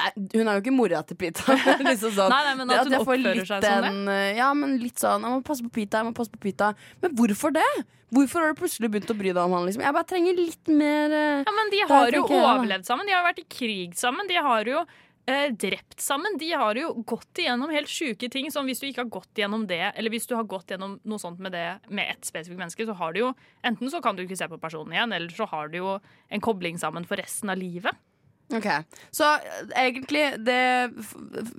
Nei, hun er jo ikke mora til Pita. liksom sånn.
Nei, nei, men at hun oppfører seg sånn,
den, eh, Ja, men litt sånn Jeg må passe på Pita, jeg må passe på Pita. Men hvorfor det? Hvorfor har du plutselig begynt å bry deg om han? Liksom? Jeg bare trenger litt mer eh,
Ja, men De har jo overlevd sammen. De har vært i krig sammen. De har jo eh, drept sammen. De har jo gått igjennom helt sjuke ting. Som hvis du ikke har gått igjennom det, eller hvis du har gått igjennom noe sånt med det med ett spesifikt menneske, så har du jo enten så kan du ikke se på personen igjen, eller så har du jo en kobling sammen for resten av livet.
Ok, Så eh, egentlig det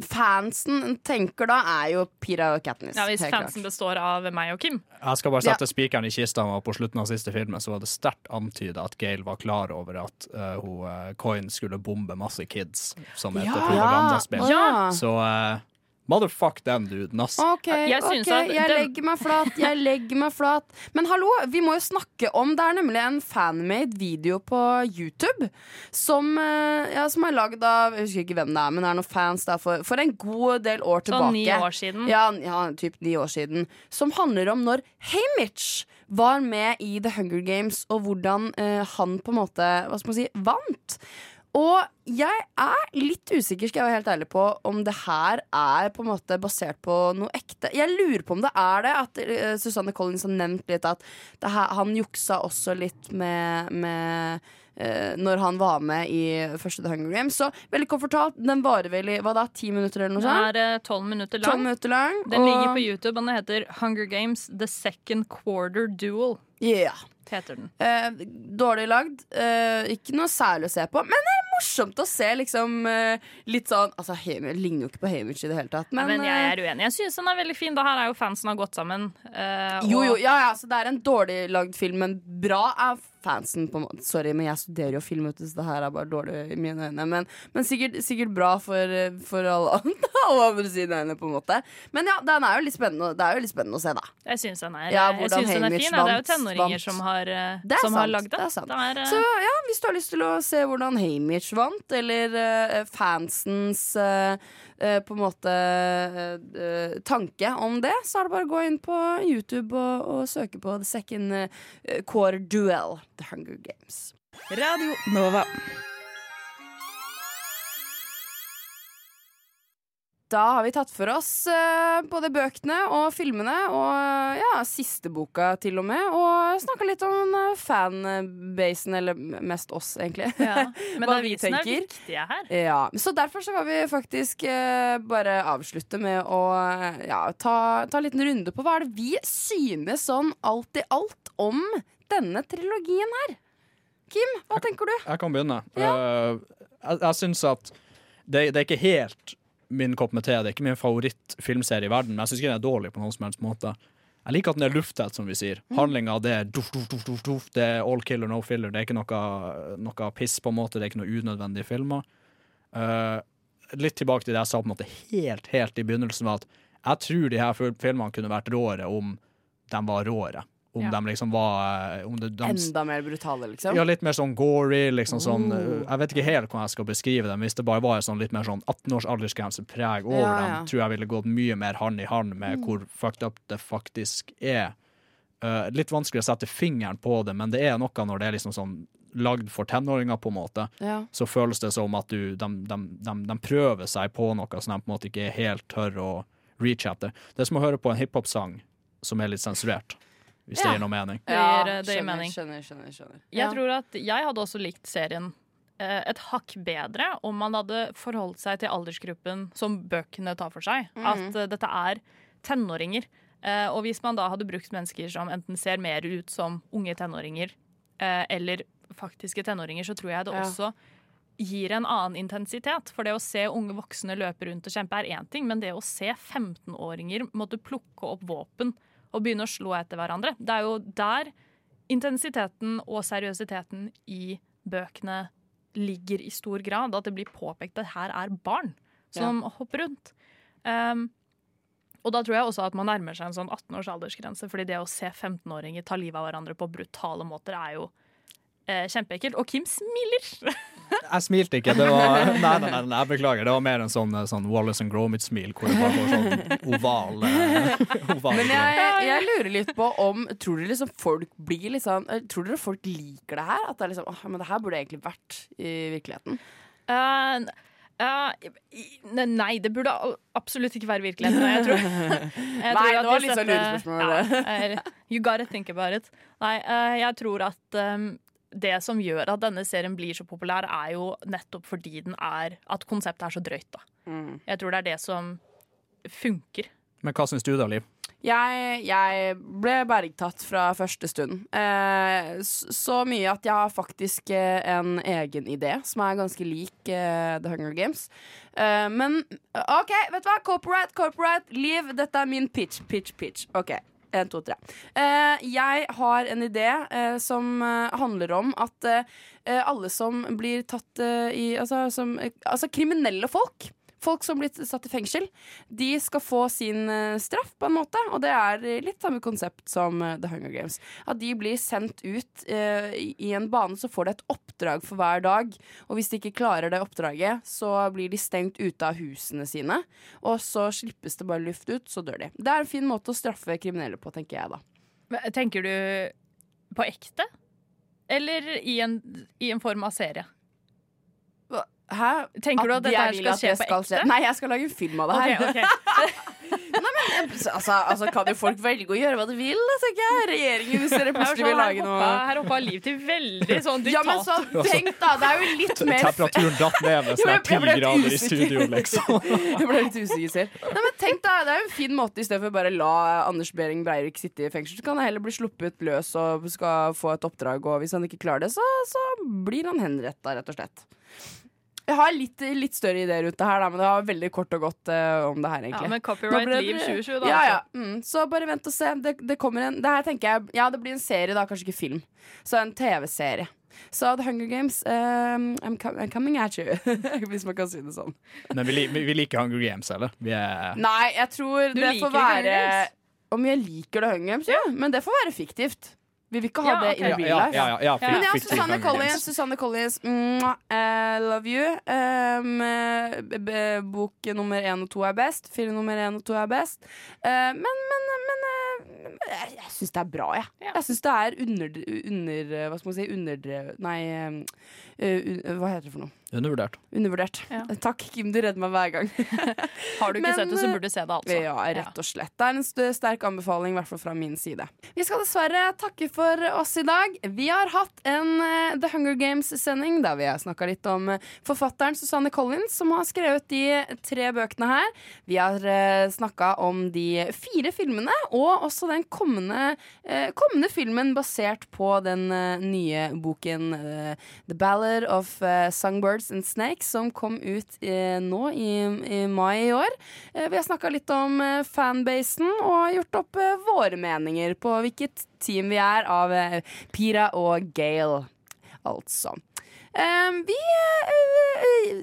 fansen tenker da, er jo Pira og Katniss.
Ja, Hvis fansen
klart.
består av meg og Kim.
Jeg skal bare sette
Ja.
spikeren i kista, og på slutten av siste filmen så var det sterkt antyda at Gail var klar over at uh, hun, eh, Coin skulle bombe masse kids som et
Ja.
propagandaspill.
Ja.
Så eh, Motherfuck den duden, ass.
OK,
Jeg
ok,
at
jeg
den-
legger meg flat. Jeg legger meg flat. Men hallo, vi må jo snakke om Det er nemlig en fanmade video på YouTube som, eh, ja, som er lagd av Jeg husker ikke hvem det er, men det er noen fans der for, for en god del år tilbake.
Sånn ni år siden.
Ja, ja, typ ni år siden. Som handler om når Hamish var med i The Hunger Games, og hvordan eh, han på en måte Hva skal man si vant. Og jeg er litt usikker skal jeg være helt ærlig på om det her er på en måte basert på noe ekte. Jeg lurer på om det er det. At eh, Susanne Collins har nevnt litt at det her, han juksa også litt med, med uh, når han var med i første The Hunger Games. Så veldig kort fortalt, den varer vel i hva da, ti minutter eller noe sånt?
Den er eh, tolv minutter lang.
12 minutter lang.
Den ligger på YouTube, og den heter Hunger Games The Second Quarter Duel.
Yeah.
Heter den.
Eh, dårlig lagd. Eh, ikke noe særlig å se på. Men det er morsomt å se liksom eh, litt sånn Altså, Hamish ligner jo ikke på Hamish i det hele tatt.
Men,
Men,
jeg
eh,
er uenig. Jeg syns den er veldig fin. Da her er jo fansen har gått sammen. eh,
jo, jo, ja, ja, så det er en dårlig lagd film, men bra er fansen. på en måte Sorry, men jeg studerer jo film, så det her er bare dårlig i mine øyne. Men, men sikkert, sikkert bra for, for alle, andre- sine øyne, på en måte. Men ja, den er jo litt spennende, det er jo litt spennende å se, da.
Jeg syns den er,
Ja,
jeg synes den er fin. Ja, det er jo tenåringer som har, eh, som har lagd det.
det.
Det er, eh,
Så ja, hvis du har lyst til å se hvordan Hamish vant, eller uh, fansens uh, på en måte tanke om det, så er det bare å gå inn på YouTube og, og søke på The Second Core Duel, The Hunger Games.
Radio Nova.
Da har vi tatt for oss eh, både bøkene og filmene, og ja, siste boka til og med. Og snakka litt om eh, fanbasen, eller mest oss, egentlig.
Ja, men det er viktige her.
Ja, Så derfor så skal vi faktisk eh, bare avslutte med å eh, ja, ta, ta en liten runde på hva er det vi synes sånn alt i alt om denne trilogien her. Kim, hva tenker du?
Jeg kan begynne. Eh, jeg jeg syns at det, det er ikke helt min kopp med te. Det er ikke min favorittfilmserie i verden, men jeg syns ikke den er dårlig på noen som helst måte. Jeg liker at den er luftet, som vi sier.
Mm.
Handlinga det er duff, duff, duff, duff, duff. Det er all killer, no filler. Det er ikke noe, noe piss, på en måte. Det er ikke noe unødvendige filmer. Uh, litt tilbake til det jeg sa på en måte helt, helt i begynnelsen, var at jeg tror de her filmene kunne vært råere om de var råere. Om
Ja.
de liksom var om det, de,
Enda mer brutale, liksom?
ja, litt mer sånn gory, liksom sånn
Oh.
Jeg vet ikke helt hvordan jeg skal beskrive dem. Hvis det bare var sånn litt mer sånn 18 års aldersgrensepreg over
Ja, ja.
dem, tror jeg ville gått mye mer hand i hand med
Mm.
hvor fucked up det faktisk er. Uh, litt vanskelig å sette fingeren på det, men det er noe når det er liksom sånn lagd for tenåringer, på en måte. Så føles det som at du, de, de, de, de prøver seg på noe som de på en måte ikke er helt tør å reach etter. Det er som å høre på en hiphop-sang som er litt sensurert, hvis det gir noe mening.
Det gir, det gir
skjønner,
mening.
skjønner, skjønner, skjønner.
Jeg
Ja.
tror at jeg hadde også likt serien eh, et hakk bedre om man hadde forholdt seg til aldersgruppen som bøkene tar for seg.
Mhm.
At eh, dette er tenåringer. Eh, og hvis man da hadde brukt mennesker som enten ser mer ut som unge tenåringer eh, eller faktiske tenåringer, så tror jeg det
Ja.
også gir en annen intensitet. For det å se unge voksne løpe rundt og kjempe er én ting, men det å se 15-åringer måtte plukke opp våpen og begynne å slå etter hverandre, det er jo der intensiteten og seriøsiteten i bøkene ligger i stor grad. At det blir påpekt at her er barn som hopper rundt. Um, og da tror jeg også at man nærmer seg en sånn 18 års aldersgrense, fordi det å se 15-åringer ta livet av hverandre på brutale måter er jo kjempeekkelt. Og Kim smiler!
Jeg smilte ikke. Det var, nei, nei, nei, nei, jeg beklager. Det var mer en sånn, sånn Wallace and Gromit-smil, hvor det bare var sånn oval, eh, oval
Men jeg, jeg lurer litt på om Tror dere liksom folk blir eh, Tror dere folk liker det her? At det er liksom Åh, men det her burde egentlig vært i virkeligheten.
Uh, uh, i- nei, det burde absolutt ikke være virkeligheten. Jeg tror, jeg
Nei, det var litt sånn lurespørsmål, det.
Ja, eh, you gotta think about it. Nei, uh, jeg tror at um, det som gjør at denne serien blir så populær, er jo nettopp fordi den er At konseptet er så drøyt, da.
Mm.
Jeg tror det er det som funker.
Men hva syns du da, Liv?
Jeg, jeg ble bergtatt fra første stund. Eh, så mye at jeg har faktisk eh, en egen idé som er ganske lik eh, The Hunger Games. Eh, men OK, vet du hva? Corporate, corporate, Liv, dette er min pitch, pitch, pitch. OK. En, to, tre. Eh, jeg har en idé eh, som eh, handler om at alle som blir tatt i altså, som, altså kriminelle folk folk som blir satt i fengsel, de skal få sin eh, straff på en måte. Og det er litt samme konsept som eh, The Hunger Games. At de blir sendt ut eh, i en bane, så får de et oppdrag for hver dag. Og hvis de ikke klarer det oppdraget, så blir de stengt ute av husene sine. Og så slippes det bare luft ut, så dør de. Det er en fin måte å straffe kriminelle på, tenker jeg da.
Tenker du på ekte? Eller i en, i en form av serie?
Hæ?
Tenker du at dette her skal skje på
skal
ekte?
Nei, jeg skal lage en film av det her.
Ok, ok.
altså, altså, kan jo folk velge å gjøre hva de vil, da, tenker jeg. Regjeringen, hvis dere plutselig vil lage noe
Her hoppa Liv til veldig sånn
Ja, men så tenk da, det er jo litt mer
Temperaturen datt ned med
Jo,
sånn ti grader i studio, liksom.
Jeg ble litt usikker selv. Nei, men tenk da, Det er jo en fin måte i stedet for bare la Anders Behring Breivik sitte i fengsel. Så kan han heller bli sluppet løs og skal få et oppdrag, og hvis han ikke klarer det, så, så blir han henretta, rett og slett. Jeg har litt, litt større ideer rundt det her, da, men det var veldig kort og godt uh, om det her, egentlig.
Ja, men copyright Liv 2020 da,
Ja, ja.
altså.
Mm, så bare vent og se. Det, det kommer en Det her tenker jeg Ja, det blir en serie, da, kanskje ikke film. Så en TV-serie. Så The Hunger Games um, I'm, com I'm coming at you, hvis man kan si det sånn.
Men vi, li- vi vi liker Hunger Games, eller? Vi er
Nei, jeg tror
Du
det får være
Games?
Om jeg liker The Hunger Games, ja. Men det får være fiktivt. Vi vil ikke ha
Ja,
det
okay.
in
Ja,
real
ja,
life.
ja, ja, fikk-
Men ja, Susanne Collins, Susanne Collins mwah, eh, love you. Um, bok nummer én og to er best. Film nummer én og to er best. Uh, men men, men uh, jeg, jeg syns det er bra, jeg. Jeg syns det er under, under Hva skal man si? Underdrevet Nei, uh, hva heter det for noe?
Undervurdert.
Undervurdert. Takk, Kim. Du redder meg hver gang.
Har du ikke
Men,
sett det, så
eh,
burde du se det, altså.
Ja, rett og slett. Det er en sterk anbefaling, i hvert fall fra min side. Vi skal dessverre takke for oss i dag. Vi har hatt en eh, The Hunger Games-sending der vi har snakka litt om eh, forfatteren Susanne Collins, som har skrevet de tre bøkene her. Vi har uh, snakka om de fire filmene, og også den kommende, kommende filmen basert på den nye boken The Ballad of eh, Songbirds and Snakes, som kom ut eh, nå i, i mai i år. Eh, vi har snakka litt om eh, fanbasen og gjort opp våre meninger på hvilket team vi er av Pira og Gale, altså. Eh, vi uh,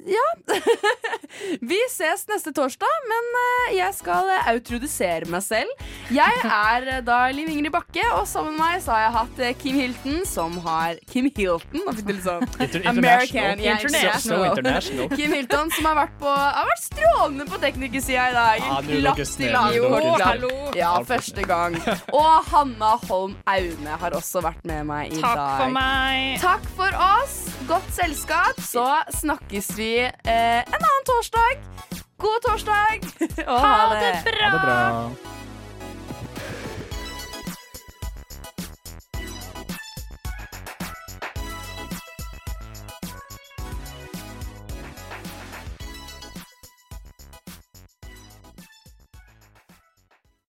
Ja. vi ses neste torsdag, men eh, jeg skal eh, meg selv. Jeg er da Liv Ingrid Bakke, og sammen med meg så har jeg hatt Kim Hilton, som har Kim Hilton, nå fikk du litt sånn
Inter-
American, yeah,
International. So international.
Kim Hilton, som har vært, på, har vært strålende på teknikersida i dag.
Ja,
En
er
klapp til hallo. Ja, første gang. Og Hanna Holm Aune har også vært med meg i
Takk
dag.
for meg.
Takk for oss. Godt selskap. Så snakkes vi eh, en annen torsdag. God torsdag. Og
Ha det bra.
Ha det bra.